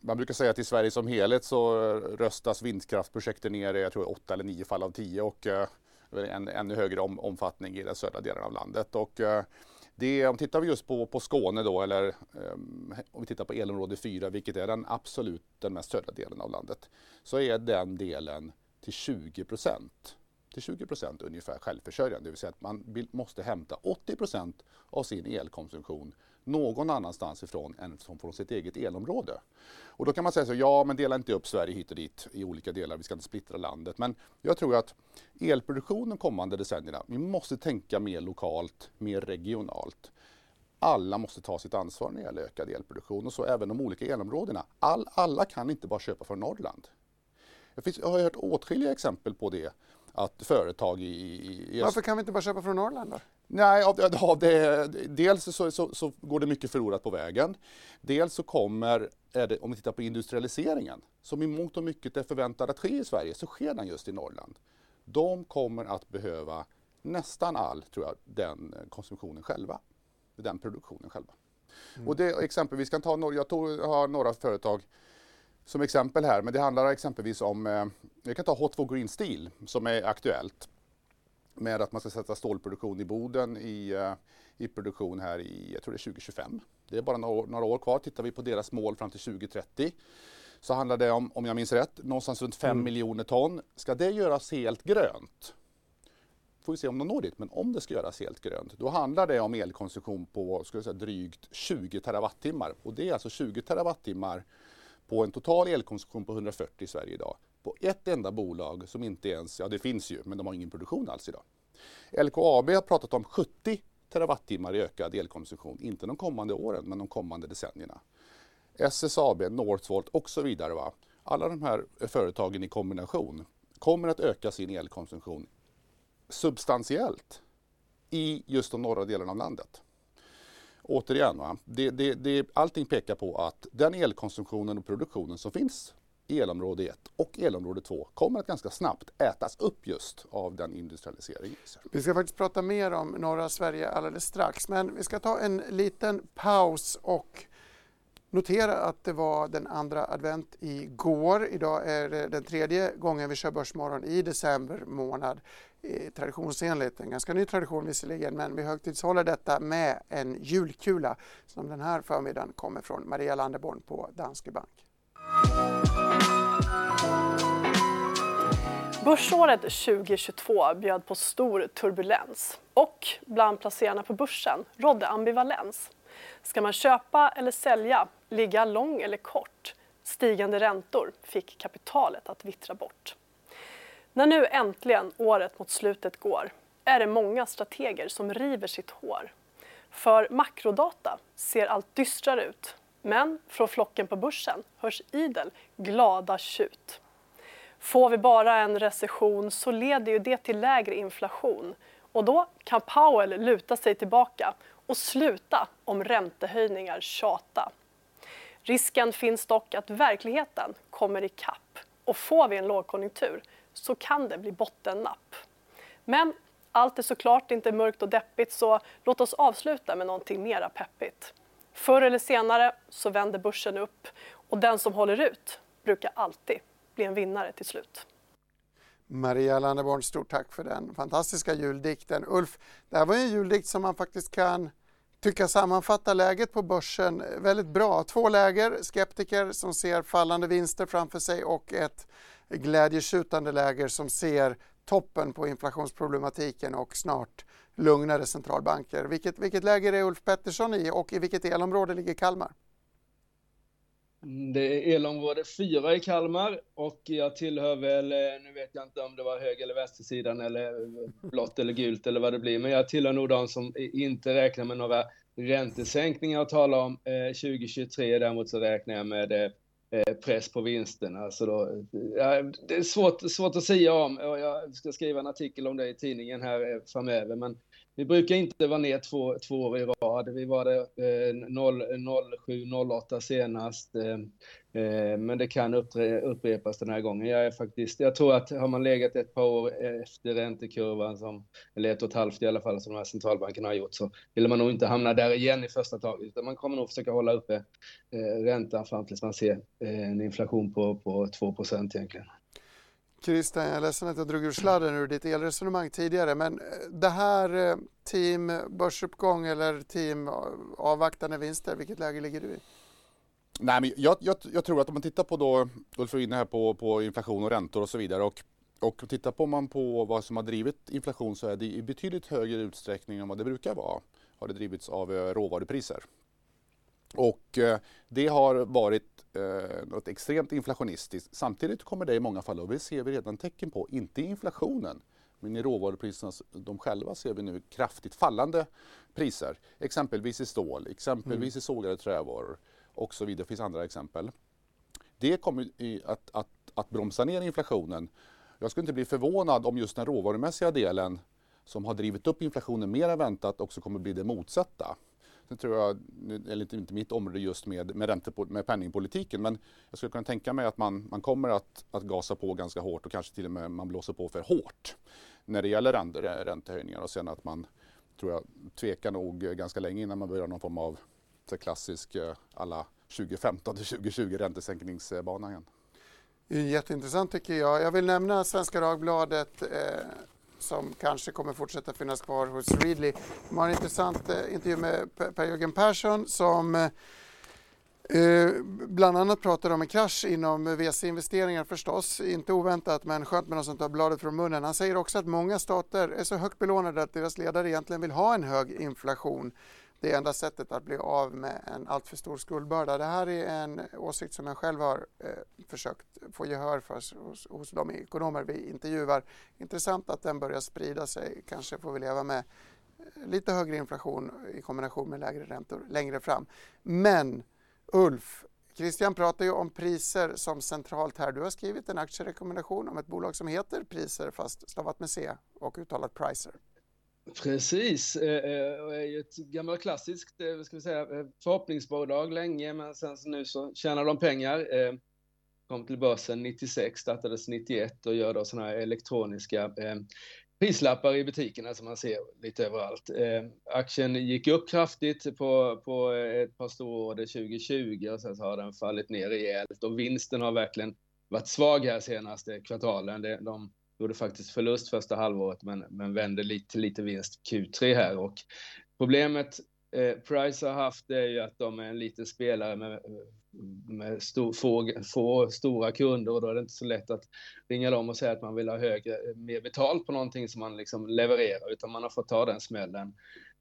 [SPEAKER 2] man brukar säga att i Sverige som helhet så röstas vindkraftprojekten ner i jag tror, åtta eller nio fall av tio och eh, en ännu högre om, omfattning i den södra delen av landet. Och, eh, det, om tittar vi just på, på Skåne då, eller um, om vi tittar på elområde 4, vilket är den absolut den mest södra delen av landet, så är den delen till 20 procent till 20 procent ungefär självförsörjande. Det vill säga att man måste hämta 80 procent av sin elkonsumtion någon annanstans ifrån än från sitt eget elområde. Och då kan man säga så, ja men dela inte upp Sverige hit och dit i olika delar, vi ska inte splittra landet. Men jag tror att elproduktionen kommande decennierna, vi måste tänka mer lokalt, mer regionalt. Alla måste ta sitt ansvar när det gäller ökad elproduktion och så även de olika elområdena. All, alla kan inte bara köpa från Norrland. Jag, finns, jag har hört åtskilliga exempel på det att företag i,
[SPEAKER 1] i... Varför kan vi inte bara köpa från Norrland då?
[SPEAKER 2] Nej, av, av det, dels så, så, så, går det mycket förlorat på vägen. Dels så kommer, det, om vi tittar på industrialiseringen, som i mångt och mycket är förväntad att ske i Sverige, så sker den just i Norrland. De kommer att behöva nästan all, tror jag, den konsumtionen själva. Den produktionen själva. Mm. Och det, exempelvis, kan ta, jag tog, har några företag som exempel här, men det handlar exempelvis om, eh, jag kan ta Hot for Green Steel som är aktuellt med att man ska sätta stålproduktion i Boden i, eh, i produktion här i, jag tror det är 2025. Det är bara några år, några år kvar. Tittar vi på deras mål fram till 2030 så handlar det om, om jag minns rätt, någonstans runt 5 mm. miljoner ton. Ska det göras helt grönt, får vi se om de når dit, men om det ska göras helt grönt, då handlar det om elkonsumtion på ska säga, drygt 20 terawattimmar. Och det är alltså 20 terawattimmar på en total elkonsumtion på 140 i Sverige idag på ett enda bolag som inte ens, ja det finns ju, men de har ingen produktion alls idag. LKAB har pratat om 70 terawattimmar i ökad elkonsumtion, inte de kommande åren men de kommande decennierna. SSAB, Northvolt och så vidare. Va? Alla de här företagen i kombination kommer att öka sin elkonsumtion substantiellt i just de norra delarna av landet. Återigen, va? Det, det, det, allting pekar på att den elkonsumtionen och produktionen som finns elområde 1 och elområde 2 kommer att ganska snabbt ätas upp just av den industrialiseringen.
[SPEAKER 1] Vi ska faktiskt prata mer om norra Sverige alldeles strax, men vi ska ta en liten paus och Notera att det var den andra advent igår. Idag är det den tredje gången vi kör Börsmorgon i december månad. Eh, traditionsenligt, en ganska ny tradition visserligen, men vi högtidshåller detta med en julkula som den här förmiddagen kommer från Maria Landeborn på Danske Bank.
[SPEAKER 8] Börsåret 2022 bjöd på stor turbulens och bland placerarna på börsen rådde ambivalens. Ska man köpa eller sälja, ligga lång eller kort? Stigande räntor fick kapitalet att vittra bort. När nu äntligen året mot slutet går är det många strateger som river sitt hår. För makrodata ser allt dystrare ut, men från flocken på börsen hörs idel glada tjut. Får vi bara en recession så leder ju det till lägre inflation och då kan Powell luta sig tillbaka och sluta om räntehöjningar tjata. Risken finns dock att verkligheten kommer i kapp och får vi en lågkonjunktur så kan det bli bottennapp. Men allt är såklart inte mörkt och deppigt så låt oss avsluta med någonting mera peppigt. Förr eller senare så vänder börsen upp och den som håller ut brukar alltid bli en vinnare till slut.
[SPEAKER 1] Maria Landeborn, stort tack för den fantastiska juldikten. Ulf, det här var en juldikt som man faktiskt kan tycka sammanfattar läget på börsen väldigt bra. Två läger, skeptiker som ser fallande vinster framför sig och ett glädjeskjutande läger som ser toppen på inflationsproblematiken och snart lugnare centralbanker. Vilket, vilket läger är Ulf Pettersson i och i vilket elområde ligger Kalmar?
[SPEAKER 3] Det är elområde 4 i Kalmar och jag tillhör väl, eh, nu vet jag inte om det var höger eller vänstersidan eller eh, blått eller gult eller vad det blir, men jag tillhör nog de som inte räknar med några räntesänkningar att tala om eh, 2023. Däremot så räknar jag med press på vinsterna. Så då, ja, det är svårt, svårt att säga om jag ska skriva en artikel om det i tidningen här framöver. Men vi brukar inte vara ner två, två år i rad. Vi var det eh, 07, 08 senast. Eh, eh, men det kan uppre, upprepas den här gången. Jag, är faktiskt, jag tror att har man legat ett par år efter räntekurvan, som, eller ett och ett halvt i alla fall, som de här centralbankerna har gjort, så vill man nog inte hamna där igen i första taget. Utan man kommer nog försöka hålla uppe eh, räntan fram tills man ser eh, en inflation på, på 2 egentligen.
[SPEAKER 1] Christian, jag är ledsen att jag drog ur sladden ur ditt elresonemang tidigare, men eh, det här eh, team börsuppgång eller team eh, avvaktande vinster, vilket läge ligger du i?
[SPEAKER 2] Nej, men jag, jag, jag tror att om man tittar på då, Ulf var inne här på, på inflation och räntor och så vidare och, och tittar på man på vad som har drivit inflation så är det i betydligt högre utsträckning än vad det brukar vara har det drivits av råvarupriser. Och eh, det har varit eh, något extremt inflationistiskt. Samtidigt kommer det i många fall, och det ser vi redan tecken på, inte i inflationen, men i råvarupriserna de själva ser vi nu kraftigt fallande priser. Exempelvis i stål, exempelvis mm. i sågade trävaror och så vidare. Det finns andra exempel. Det kommer att, att, att bromsa ner inflationen. Jag skulle inte bli förvånad om just den råvarumässiga delen som har drivit upp inflationen mer än väntat också kommer bli det motsatta. Sen tror jag, eller inte mitt område just med, med, med penningpolitiken, men jag skulle kunna tänka mig att man, man kommer att, att gasa på ganska hårt och kanske till och med man blåser på för hårt när det gäller ränte, eh, räntehöjningar och sen att man, tror jag, tvekar nog ganska länge innan man börjar någon form av så klassisk eh, alla 2015 till 2020 räntesänkningsbana igen.
[SPEAKER 1] Jätteintressant tycker jag. Jag vill nämna Svenska Dagbladet eh, som kanske kommer fortsätta finnas kvar hos Readly. De har en intressant eh, intervju med Per-Jörgen Persson som eh, eh, bland annat pratar om en krasch inom VC-investeringar förstås, inte oväntat men skönt med någon som tar bladet från munnen. Han säger också att många stater är så högt belånade att deras ledare egentligen vill ha en hög inflation det enda sättet att bli av med en alltför stor skuldbörda. Det här är en åsikt som jag själv har eh, försökt få gehör för hos, hos de ekonomer vi intervjuar. Intressant att den börjar sprida sig. Kanske får vi leva med eh, lite högre inflation i kombination med lägre räntor längre fram. Men Ulf, Christian pratar ju om priser som centralt här. Du har skrivit en aktierekommendation om ett bolag som heter Priser fast stavat med C och uttalat Pricer.
[SPEAKER 3] Precis, eh, eh, Det är ju ett gammalt klassiskt eh, ska vi säga, förhoppningsbolag länge men sen nu så tjänar de pengar. Kom till börsen 96, startades 91 och gör då sådana här elektroniska prislappar i butikerna som man ser lite överallt. Aktien gick upp kraftigt på, på ett par stororder 2020 och sen så har den fallit ner rejält och vinsten har verkligen varit svag här senaste kvartalen. De gjorde faktiskt förlust första halvåret men, men vände lite till lite vinst Q3 här och problemet eh, Price har haft är ju att de är en liten spelare med, med stor, få, få stora kunder och då är det inte så lätt att ringa dem och säga att man vill ha högre, mer betalt på någonting som man liksom levererar utan man har fått ta den smällen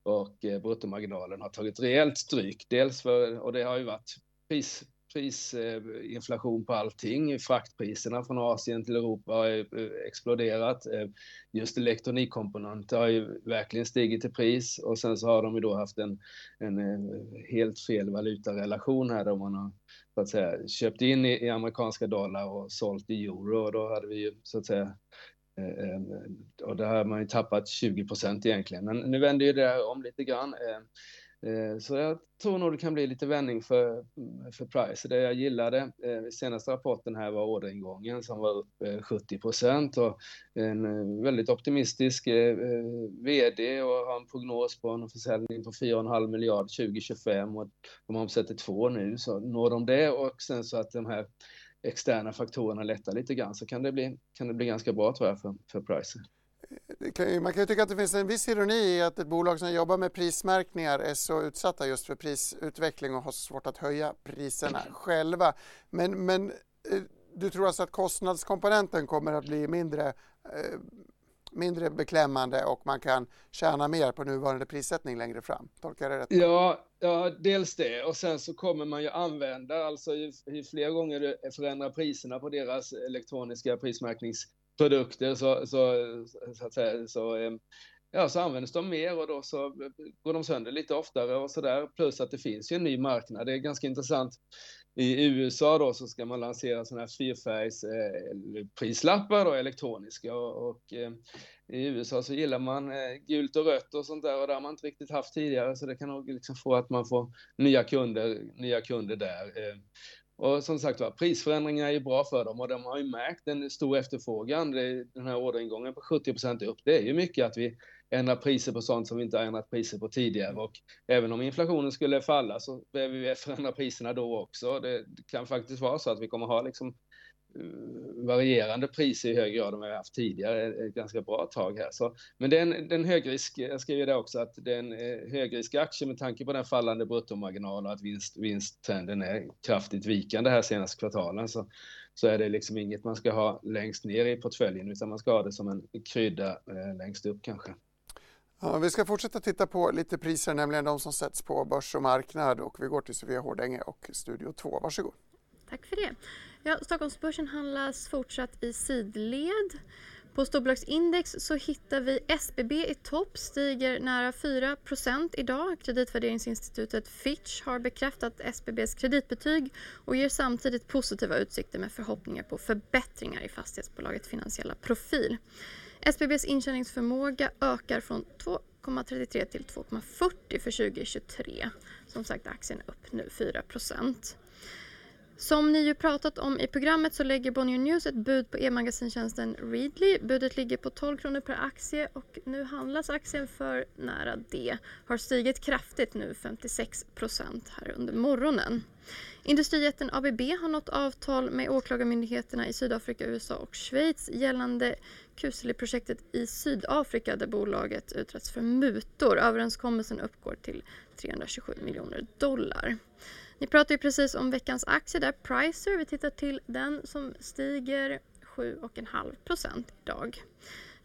[SPEAKER 3] och eh, bruttomarginalen har tagit rejält stryk. Dels för, och det har ju varit pris, prisinflation på allting. Fraktpriserna från Asien till Europa har eh, exploderat. Eh, just elektronikkomponenter har ju verkligen stigit i pris och sen så har de ju då haft en, en eh, helt fel valutarelation här där man har så att säga köpt in i, i amerikanska dollar och sålt i euro och då hade vi ju så att säga och där har man ju tappat 20 procent egentligen. Men nu vänder ju det om lite grann. Eh, så jag tror nog det kan bli lite vändning för, för Price. Det jag gillade, eh, senaste rapporten här var orderingången som var upp eh, 70 procent och en väldigt optimistisk VD och har en prognos på en försäljning på 4,5 miljard 2025 och de omsätter två nu så når de det och sen så att de här externa faktorerna lättar lite grann så kan det bli, kan det bli ganska bra tror jag för, för Price
[SPEAKER 1] kan, man kan ju tycka att det finns en viss ironi i att ett bolag som jobbar med prismärkningar är så utsatta just för prisutveckling och har svårt att höja priserna själva. Men, men eh, du tror alltså att kostnadskomponenten kommer att bli mindre, eh, mindre beklämmande och man kan tjäna mer på nuvarande prissättning längre fram? Tolkar jag det rätt?
[SPEAKER 3] Ja, ja, dels det och sen så kommer man ju använda, alltså ju, ju fler gånger du förändrar priserna på deras elektroniska prismärknings produkter så, så, så, att säga, så, eh, ja, så används de mer och då så går de sönder lite oftare och så där. Plus att det finns ju en ny marknad. Det är ganska intressant. I USA då så ska man lansera sådana här fyrfärgsprislappar eh, då, elektroniska och, och eh, i USA så gillar man eh, gult och rött och sånt där och det har man inte riktigt haft tidigare så det kan nog liksom få att man får nya kunder, nya kunder där. Eh. Och som sagt var, prisförändringar är bra för dem och de har ju märkt en stor efterfrågan. Den här orderingången på 70% upp, det är ju mycket att vi ändrar priser på sånt som vi inte har ändrat priser på tidigare. Och även om inflationen skulle falla så behöver vi förändra priserna då också. Det kan faktiskt vara så att vi kommer ha liksom varierande priser i hög grad än vad vi haft tidigare ett ganska bra tag här. Så, men det är en, det är en högrisk, jag skriver det också, att det är en eh, högrisk aktie med tanke på den fallande bruttomarginalen och att vinst, vinsttrenden är kraftigt vikande här senaste kvartalen så, så är det liksom inget man ska ha längst ner i portföljen utan man ska ha det som en krydda eh, längst upp kanske.
[SPEAKER 1] Ja, vi ska fortsätta titta på lite priser, nämligen de som sätts på börs och marknad och vi går till Sofia Hårdänge och Studio 2. Varsågod.
[SPEAKER 5] Tack för det. Ja, Stockholmsbörsen handlas fortsatt i sidled. På storbolagsindex så hittar vi SBB i topp, stiger nära 4% idag. Kreditvärderingsinstitutet Fitch har bekräftat SBBs kreditbetyg och ger samtidigt positiva utsikter med förhoppningar på förbättringar i fastighetsbolagets finansiella profil. SBBs intjäningsförmåga ökar från 2,33 till 2,40 för 2023. Som sagt, aktien är upp nu 4 som ni ju pratat om i programmet så lägger Bonnier News ett bud på e-magasintjänsten Readly. Budet ligger på 12 kronor per aktie och nu handlas aktien för nära det. Har stigit kraftigt nu, 56 procent här under morgonen. Industrijätten ABB har nått avtal med åklagarmyndigheterna i Sydafrika, USA och Schweiz gällande Kuseli-projektet i Sydafrika där bolaget utretts för mutor. Överenskommelsen uppgår till 327 miljoner dollar. Ni pratade ju precis om veckans aktie där, Pricer. Vi tittar till den som stiger 7,5% idag.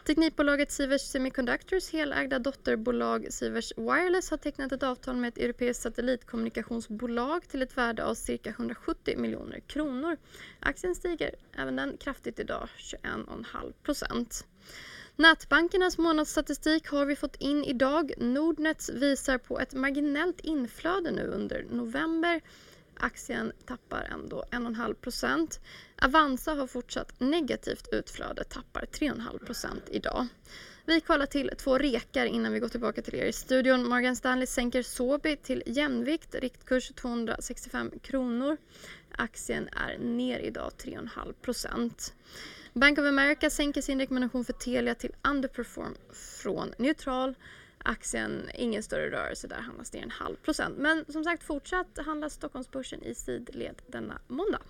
[SPEAKER 5] Teknikbolaget Sivers Semiconductors helägda dotterbolag Sivers Wireless har tecknat ett avtal med ett europeiskt satellitkommunikationsbolag till ett värde av cirka 170 miljoner kronor. Aktien stiger även den kraftigt idag, 21,5 Nätbankernas månadsstatistik har vi fått in idag. Nordnets visar på ett marginellt inflöde nu under november. Aktien tappar ändå 1,5% Avanza har fortsatt negativt utflöde, tappar 3,5% idag. Vi kollar till två rekar innan vi går tillbaka till er i studion. Morgan Stanley sänker Sobi till jämvikt, riktkurs 265 kronor. Aktien är ner idag 3,5 procent. Bank of America sänker sin rekommendation för Telia till underperform från neutral. Aktien, ingen större rörelse där, handlas ner en halv procent. Men som sagt fortsatt handlas Stockholmsbörsen i sidled denna måndag.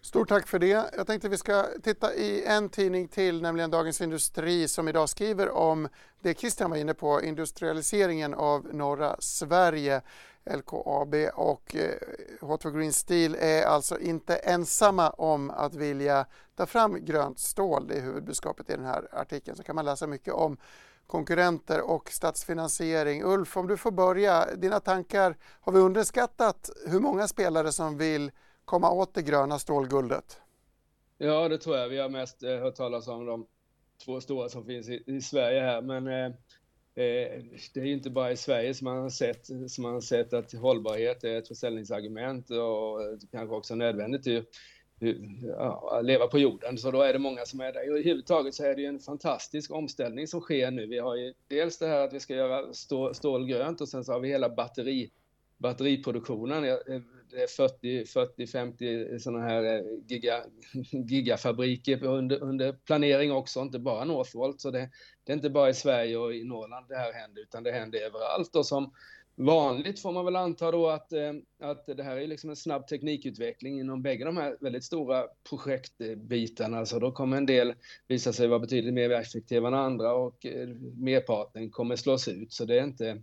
[SPEAKER 1] Stort tack för det. Jag tänkte vi ska titta i en tidning till, nämligen Dagens Industri som idag skriver om det Christian var inne på, industrialiseringen av norra Sverige. LKAB och eh, H2 Green Steel är alltså inte ensamma om att vilja ta fram grönt stål. Det är huvudbudskapet i den här artikeln. Så kan man läsa mycket om konkurrenter och statsfinansiering. Ulf, om du får börja, dina tankar. Har vi underskattat hur många spelare som vill komma åt det gröna stålguldet?
[SPEAKER 3] Ja, det tror jag. Vi har mest eh, hört talas om de två stora som finns i, i Sverige här, men eh Eh, det är ju inte bara i Sverige som man har sett, som man har sett att hållbarhet är ett försäljningsargument och kanske också nödvändigt ju, ja, leva på jorden. Så då är det många som är där. Överhuvudtaget så är det ju en fantastisk omställning som sker nu. Vi har ju dels det här att vi ska göra stål, grönt och sen så har vi hela batteri batteriproduktionen. Eh, det är 40, 40 50 sådana här eh, giga, gigafabriker under, under planering också, inte bara Northvolt. Så det, det, är inte bara i Sverige och i Norrland det här händer, utan det händer överallt. Och som vanligt får man väl anta då att, eh, att det här är liksom en snabb teknikutveckling inom bägge de här väldigt stora projektbitarna. Så då kommer en del visa sig vara betydligt mer effektiva än andra och eh, merparten kommer slås ut. Så det är inte,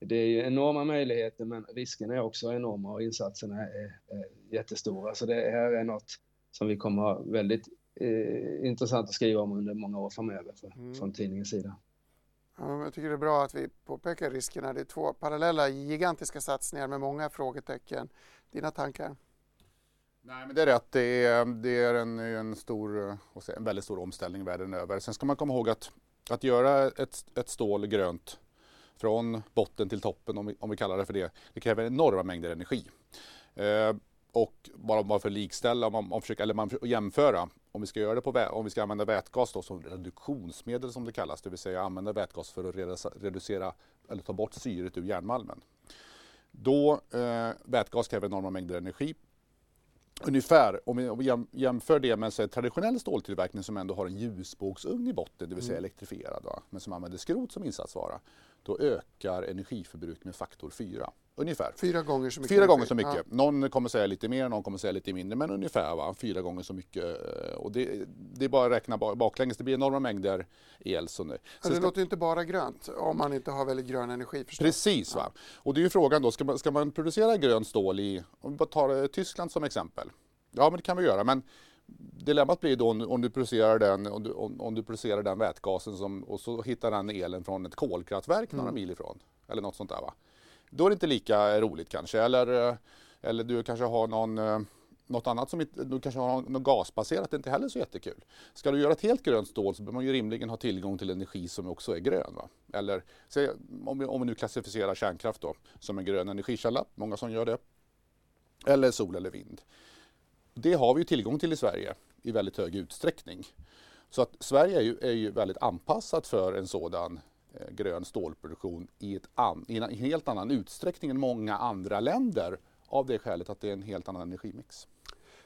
[SPEAKER 3] det är enorma möjligheter men riskerna är också enorma och insatserna är, är jättestora. Så det här är något som vi kommer ha väldigt eh, intressant att skriva om under många år framöver för, mm. från tidningens sida.
[SPEAKER 1] Ja, jag tycker det är bra att vi påpekar riskerna. Det är två parallella gigantiska satsningar med många frågetecken. Dina tankar?
[SPEAKER 2] Nej, men det är rätt. Det är, det är en, en, stor, eh, en väldigt stor omställning världen över. Sen ska man komma ihåg att, att göra ett, ett stål grönt från botten till toppen, om vi, om vi kallar det för det, det kräver enorma mängder energi. Eh, och bara, bara för att likställa, om man, om försöker, eller man jämföra, om vi ska göra det på om vi ska använda vätgas då som reduktionsmedel som det kallas, det vill säga använda vätgas för att reducera eller ta bort syret ur järnmalmen. Då eh, vätgas kräver enorma mängder energi. Ungefär, om vi jämför det med en traditionell ståltillverkning som ändå har en ljusbågsugn i botten, det vill säga mm. elektrifierad, va? men som använder skrot som insatsvara, då ökar energiförbrukningen med faktor 4. Ungefär.
[SPEAKER 1] Fyra gånger så mycket?
[SPEAKER 2] Fyra gånger så mycket. Ja. Någon kommer säga lite mer, någon kommer säga lite mindre, men ungefär va? fyra gånger så mycket. Och det, det är bara att räkna baklänges, det blir enorma mängder el. Så nu.
[SPEAKER 1] Så det ska... låter inte bara grönt om man inte har väldigt grön energi förstås.
[SPEAKER 2] Precis, va? och det är ju frågan då, ska man, ska man producera grönt stål i, om vi tar Tyskland som exempel. Ja, men det kan vi göra, men dilemmat blir då om du producerar den, om du, om, om du producerar den vätgasen som, och så hittar den elen från ett kolkraftverk mm. några mil ifrån. Eller något sånt där va. Då är det inte lika roligt kanske. Eller, eh, eller du kanske har någon, eh, något annat som du kanske har något gasbaserat, det är inte heller så jättekul. Ska du göra ett helt grönt stål så behöver man ju rimligen ha tillgång till energi som också är grön. Va? Eller om vi, om vi nu klassificerar kärnkraft då som en grön energikälla, många som gör det. Eller sol eller vind. Det har vi ju tillgång till i Sverige i väldigt hög utsträckning. Så att Sverige är ju, är ju väldigt anpassat för en sådan grön stålproduktion i, ett an, i en helt annan utsträckning än många andra länder av det skälet att det är en helt annan energimix.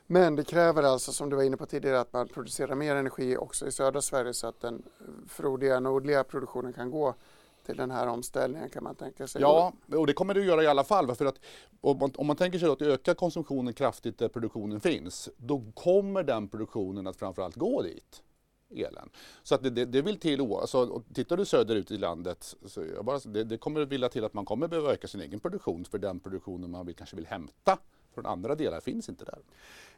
[SPEAKER 1] Men det kräver alltså, som du var inne på tidigare, att man producerar mer energi också i södra Sverige så att den frodiga nordliga produktionen kan gå till den här omställningen kan man tänka sig?
[SPEAKER 2] Ja, och det kommer det att göra i alla fall. För att om man, om man tänker sig att öka konsumtionen kraftigt där produktionen finns, då kommer den produktionen att framförallt gå dit elen. Så att det, det, det vill till, alltså, tittar du söderut i landet, så bara, det, det kommer vilja till att man kommer behöva öka sin egen produktion för den produktionen man vill, kanske vill hämta från andra delar finns inte där.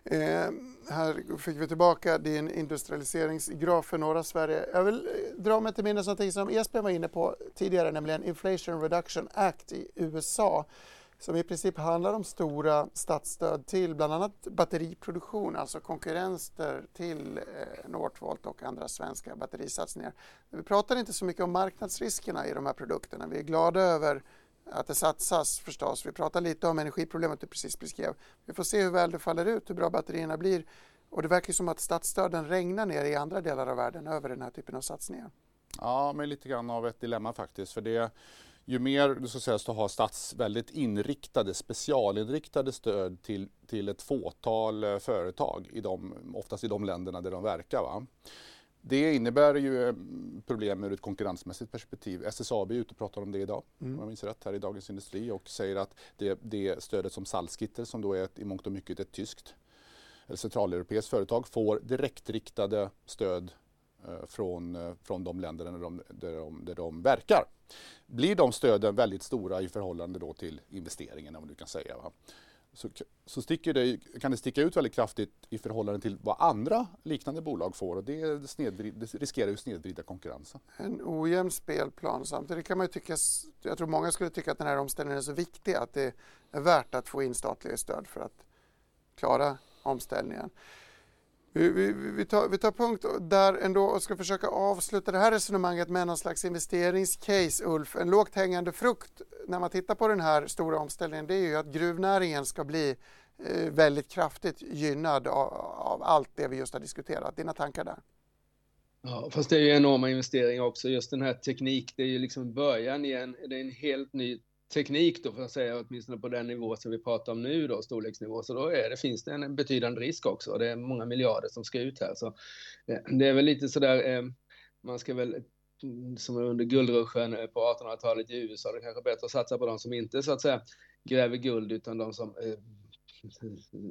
[SPEAKER 1] Eh, här fick vi tillbaka din industrialiseringsgraf för norra Sverige. Jag vill eh, dra mig till minnes någonting som Esbjörn var inne på tidigare, nämligen Inflation Reduction Act i USA som i princip handlar om stora statsstöd till bland annat batteriproduktion, alltså konkurrenter till eh, Northvolt och andra svenska batterisatsningar. Vi pratar inte så mycket om marknadsriskerna i de här produkterna. Vi är glada över att det satsas förstås. Vi pratar lite om energiproblemet du precis beskrev. Vi får se hur väl det faller ut, hur bra batterierna blir. Och det verkar som att statsstöden regnar ner i andra delar av världen över den här typen av satsningar.
[SPEAKER 2] Ja, men lite grann av ett dilemma faktiskt. För det, ju mer du ska säga, har stats väldigt inriktade, specialinriktade stöd till, till ett fåtal eh, företag, i de, oftast i de länderna där de verkar. Va? Det innebär ju eh, problem ur ett konkurrensmässigt perspektiv. SSAB är ute och pratar om det idag, mm. om jag minns rätt, här i Dagens Industri och säger att det, det stödet som Salzgitter, som då är ett, i mångt och mycket ett tyskt eller centraleuropeiskt företag, får direktriktade stöd eh, från, eh, från de länder där de, där, de, där de verkar. Blir de stöden väldigt stora i förhållande då till investeringen, om du kan säga, va? så, så det, kan det sticka ut väldigt kraftigt i förhållande till vad andra liknande bolag får och det, det riskerar ju snedvrida konkurrensen.
[SPEAKER 1] En ojämn spelplan. Samtidigt kan man ju tycka, jag tror många skulle tycka att den här omställningen är så viktig att det är värt att få in statliga stöd för att klara omställningen. Vi, vi, vi, tar, vi tar punkt där ändå och ska försöka avsluta det här resonemanget med någon slags investeringscase, Ulf. En lågt hängande frukt när man tittar på den här stora omställningen det är ju att gruvnäringen ska bli eh, väldigt kraftigt gynnad av, av, allt det vi just har diskuterat. Dina tankar där?
[SPEAKER 3] Ja, fast det är ju enorma investeringar också. Just den här teknik, det är ju liksom början igen. det är en helt ny teknik då, för att säga, åtminstone på den nivå som vi pratar om nu då, storleksnivå, så då är det, finns det en betydande risk också. Det är många miljarder som ska ut här, så eh, det är väl lite sådär, eh, man ska väl mm, som under guldruschen eh, på 1800-talet i USA, det är kanske bättre att satsa på de som inte så att säga gräver guld, utan de som eh,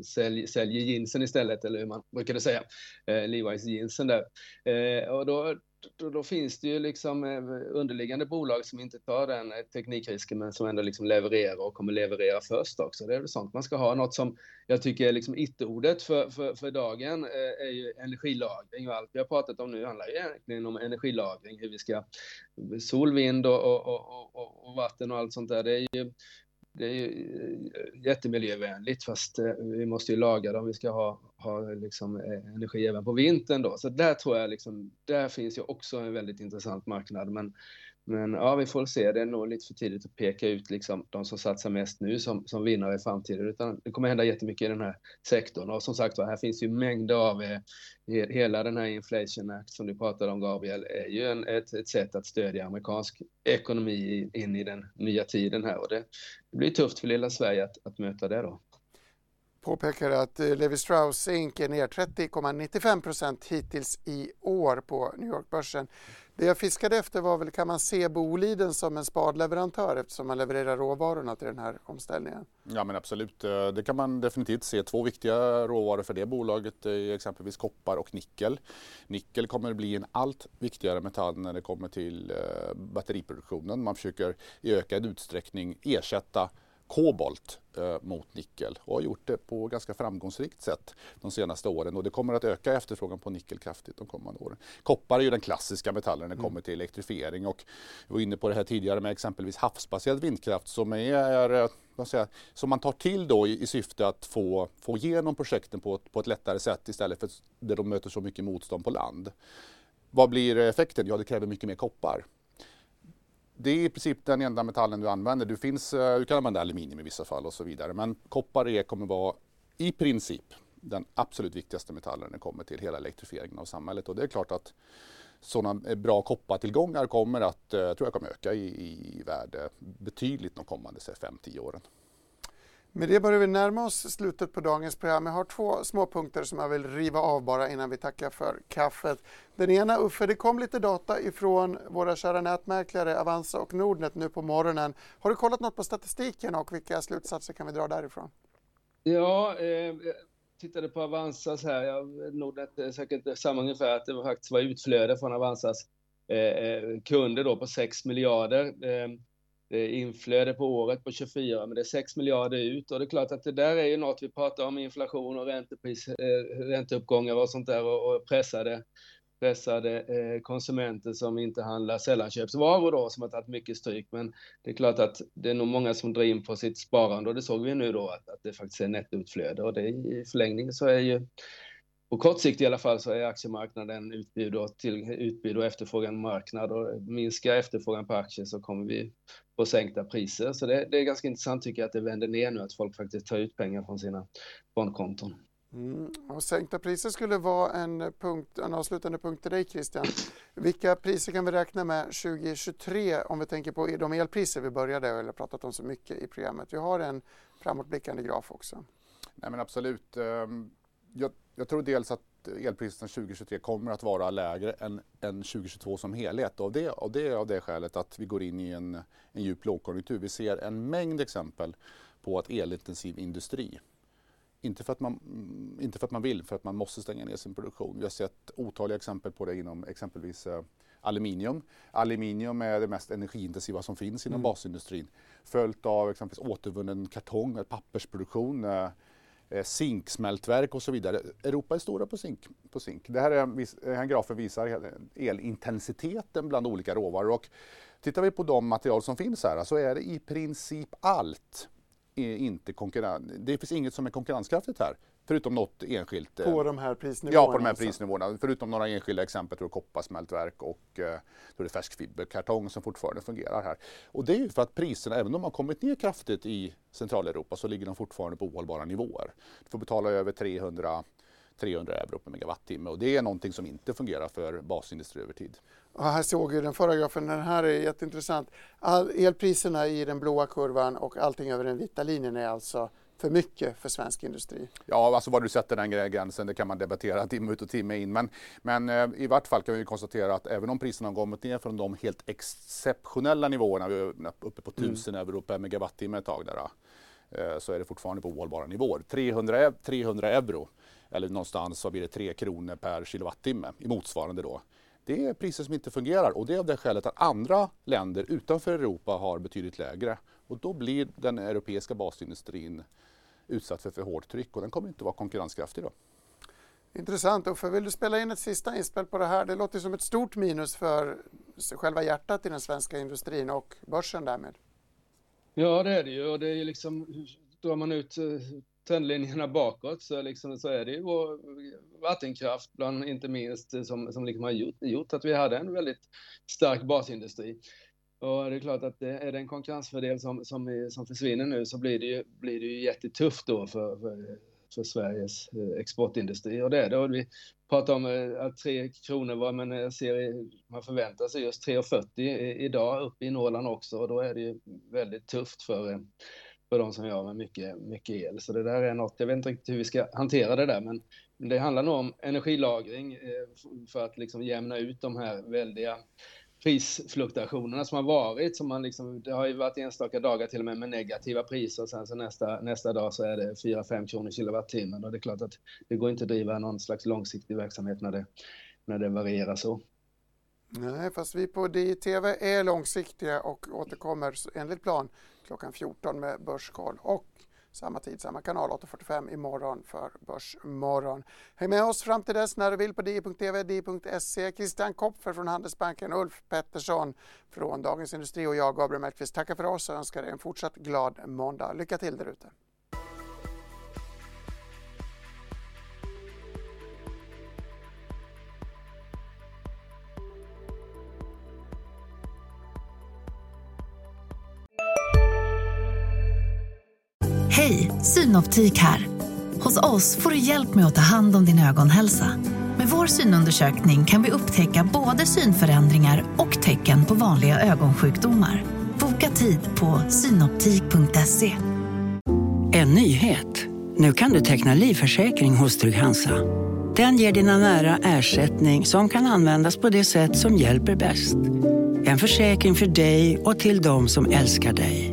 [SPEAKER 3] sälj, säljer jeansen istället, eller hur man brukade säga, eh, Levi's jeansen där. Eh, och då, då, då, finns det ju liksom eh, underliggande bolag som inte tar den eh, teknikrisken men som ändå liksom levererar och kommer leverera först också. Det är väl sånt man ska ha. Något som jag tycker är liksom it-ordet för, för, för dagen eh, är ju energilagring och allt vi har pratat om nu handlar ju egentligen om energilagring, hur vi ska sol, vind och, och, och, och vatten och allt sånt där. Det är ju det är ju eh, jättemiljövänligt fast eh, vi måste ju laga det om vi ska ha, ha liksom eh, energi även på vintern då. Så där tror jag liksom, där finns ju också en väldigt intressant marknad. Men men ja, vi får se. Det är nog lite för tidigt att peka ut liksom, de som satsar mest nu som, som vinnare i framtiden. Utan det kommer hända jättemycket i den här sektorn. Och som sagt här finns ju mängder av eh, hela den här Inflation Act som du pratade om Gabriel är ju en, ett, ett sätt att stödja amerikansk ekonomi in i den nya tiden här. Och det, det blir tufft för lilla Sverige att, att möta det då
[SPEAKER 1] påpekar att eh, Levi Strauss Inc är ner 30,95 procent hittills i år på New York-börsen. Det jag fiskade efter var väl, kan man se Boliden som en spadleverantör eftersom man levererar råvarorna till den här omställningen?
[SPEAKER 2] Ja men absolut, eh, det kan man definitivt se. Två viktiga råvaror för det bolaget är exempelvis koppar och nickel. Nickel kommer att bli en allt viktigare metall när det kommer till eh, batteriproduktionen. Man försöker i ökad utsträckning ersätta kobolt eh, mot nickel och har gjort det på ganska framgångsrikt sätt de senaste åren och det kommer att öka efterfrågan på nickel kraftigt de kommande åren. Koppar är ju den klassiska metallen när det mm. kommer till elektrifiering och vi var inne på det här tidigare med exempelvis havsbaserad vindkraft som är eh, som man tar till då i, i syfte att få, få igenom projekten på, på ett lättare sätt istället för där de möter så mycket motstånd på land. Vad blir effekten? Ja, det kräver mycket mer koppar det är i princip den enda metallen du använder. Du, finns, eh, du kan använda aluminium i vissa fall och så vidare. Men koppar är, kommer vara i princip den absolut viktigaste metallen när det kommer till hela elektrifieringen av samhället. Och det är klart att sådana eh, bra koppartillgångar kommer att, eh, tror jag kommer öka i, i värde betydligt de kommande 5-10 åren.
[SPEAKER 1] Med det börjar vi närma oss slutet på dagens program. Jag har två små punkter som jag vill riva av bara innan vi tackar för kaffet. Den ena, Uffe, det kom lite data ifrån våra kära nätmäklare Avanza och Nordnet nu på morgonen. Har du kollat något på statistiken och vilka slutsatser kan vi dra därifrån?
[SPEAKER 3] Ja, eh, jag tittade på Avanzas här, ja, Nordnet är säkert samma ungefär, att det faktiskt var utflöde från Avanzas eh, eh kunder då på 6 miljarder. Eh, det är inflöde på året på 24, men det är 6 miljarder ut och det är klart att det där är ju något vi pratar om, inflation och räntepris, eh, ränteuppgångar och sånt där och, och pressade, pressade eh, konsumenter som inte handlar sällanköpsvaror då, som har tagit mycket stryk. Men det är klart att det är nog många som drar in på sitt sparande och det såg vi nu då att, att det faktiskt är nettoutflöde och det i förlängningen så är ju på kort sikt i alla fall så är aktiemarknaden utbud och, till, utbud och efterfrågan marknad och minskar efterfrågan på aktier så kommer vi få sänkta priser. Så det, det, är ganska intressant tycker jag att det vänder ner nu att folk faktiskt tar ut pengar från sina fondkonton.
[SPEAKER 1] Mm. Och sänkta priser skulle vara en, punkt, en avslutande punkt till dig Christian. Vilka priser kan vi räkna med 2023 om vi tänker på de elpriser vi började eller pratat om så mycket i programmet? Vi har en framåtblickande graf också.
[SPEAKER 2] Nej men absolut. Jag, jag tror dels att elpriserna 2023 kommer att vara lägre än, än 2022 som helhet. Och det, och det är av det skälet att vi går in i en, en djup lågkonjunktur. Vi ser en mängd exempel på att elintensiv industri inte för, att man, inte för att man vill, för att man måste stänga ner sin produktion. Vi har sett otaliga exempel på det inom exempelvis eh, aluminium. Aluminium är det mest energiintensiva som finns inom mm. basindustrin. Följt av exempelvis återvunnen kartong, pappersproduktion, eh, Eh, zinksmältverk och så vidare. Europa är stora på zink. På zink. Det här är, den eh, här grafen visar elintensiteten bland olika råvaror. Och tittar vi på de material som finns här så är det i princip allt inte konkurrens. Det finns inget som är konkurrenskraftigt här. Förutom något enskilt.
[SPEAKER 1] På eh, de här prisnivåerna?
[SPEAKER 2] Ja, på de här alltså. prisnivåerna. Förutom några enskilda exempel, tror jag kopparsmältverk och eh, då är det färskfiberkartong som fortfarande fungerar här. Och det är ju för att priserna, även om de har kommit ner kraftigt i Centraleuropa, så ligger de fortfarande på ohållbara nivåer. Du får betala över 300 300 euro per megawattimme och det är någonting som inte fungerar för basindustri över tid.
[SPEAKER 1] Och här såg vi den förra grafen, den här är jätteintressant. All, elpriserna i den blåa kurvan och allting över den vita linjen är alltså för mycket för svensk industri?
[SPEAKER 2] Ja, alltså var du sätter den gränsen det kan man debattera timme ut och timme in. Men, men eh, i vart fall kan vi konstatera att även om priserna har kommit ner från de helt exceptionella nivåerna, vi är uppe på 1000 mm. euro per megawattimme ett tag där, eh, så är det fortfarande på ohållbara nivåer. 300, 300 euro, eller någonstans vad blir det 3 kronor per kilowattimme i motsvarande då. Det är priser som inte fungerar och det är av det skälet att andra länder utanför Europa har betydligt lägre. Och då blir den europeiska basindustrin utsatt för för hårt tryck och den kommer inte vara konkurrenskraftig då.
[SPEAKER 1] Intressant. Uffe, vill du spela in ett sista inspel på det här? Det låter som ett stort minus för själva hjärtat i den svenska industrin och börsen därmed.
[SPEAKER 3] Ja, det är det ju. Och det är liksom, drar man ut eh, trendlinjerna bakåt så, liksom, så är det ju vår vattenkraft, bland inte minst, som, som liksom har gjort, gjort att vi hade en väldigt stark basindustri. Och det är klart att eh, är det en konkurrensfördel som, som, som försvinner nu så blir det ju, blir det ju jättetufft då för, för, för Sveriges eh, exportindustri. Och det är det. Vi pratar om eh, att 3 kronor var, men jag ser, man förväntar sig just 3,40 idag uppe i Norrland också och då är det ju väldigt tufft för, för de som gör med mycket, mycket el. Så det där är något, jag vet inte riktigt hur vi ska hantera det där, men det handlar nog om energilagring för att liksom jämna ut de här väldiga prisfluktuationerna som har varit. Som man liksom, det har ju varit enstaka dagar till och med med negativa priser och sen så nästa, nästa dag så är det 4-5 kronor kilowattimmen och det är klart att det går inte att driva någon slags långsiktig verksamhet när det, när det varierar så.
[SPEAKER 1] Nej, fast vi på DITV är långsiktiga och återkommer enligt plan klockan 14 med Börskoll och samma tid, samma kanal 8.45 imorgon för Börsmorgon. Häng med oss fram till dess när du vill på di.tv, di.se. Christian Kopfer från Handelsbanken, Ulf Pettersson från Dagens Industri och jag, Gabriel Mellqvist, tackar för oss och önskar dig en fortsatt glad måndag. Lycka till där ute!
[SPEAKER 9] Synoptik här. Hos oss får du hjälp med att ta hand om din ögonhälsa. Med vår synundersökning kan vi upptäcka både synförändringar och tecken på vanliga ögonsjukdomar. Boka tid på synoptik.se.
[SPEAKER 10] En nyhet. Nu kan du teckna livförsäkring hos Trygg-Hansa. Den ger dina nära ersättning som kan användas på det sätt som hjälper bäst. En försäkring för dig och till de som älskar dig.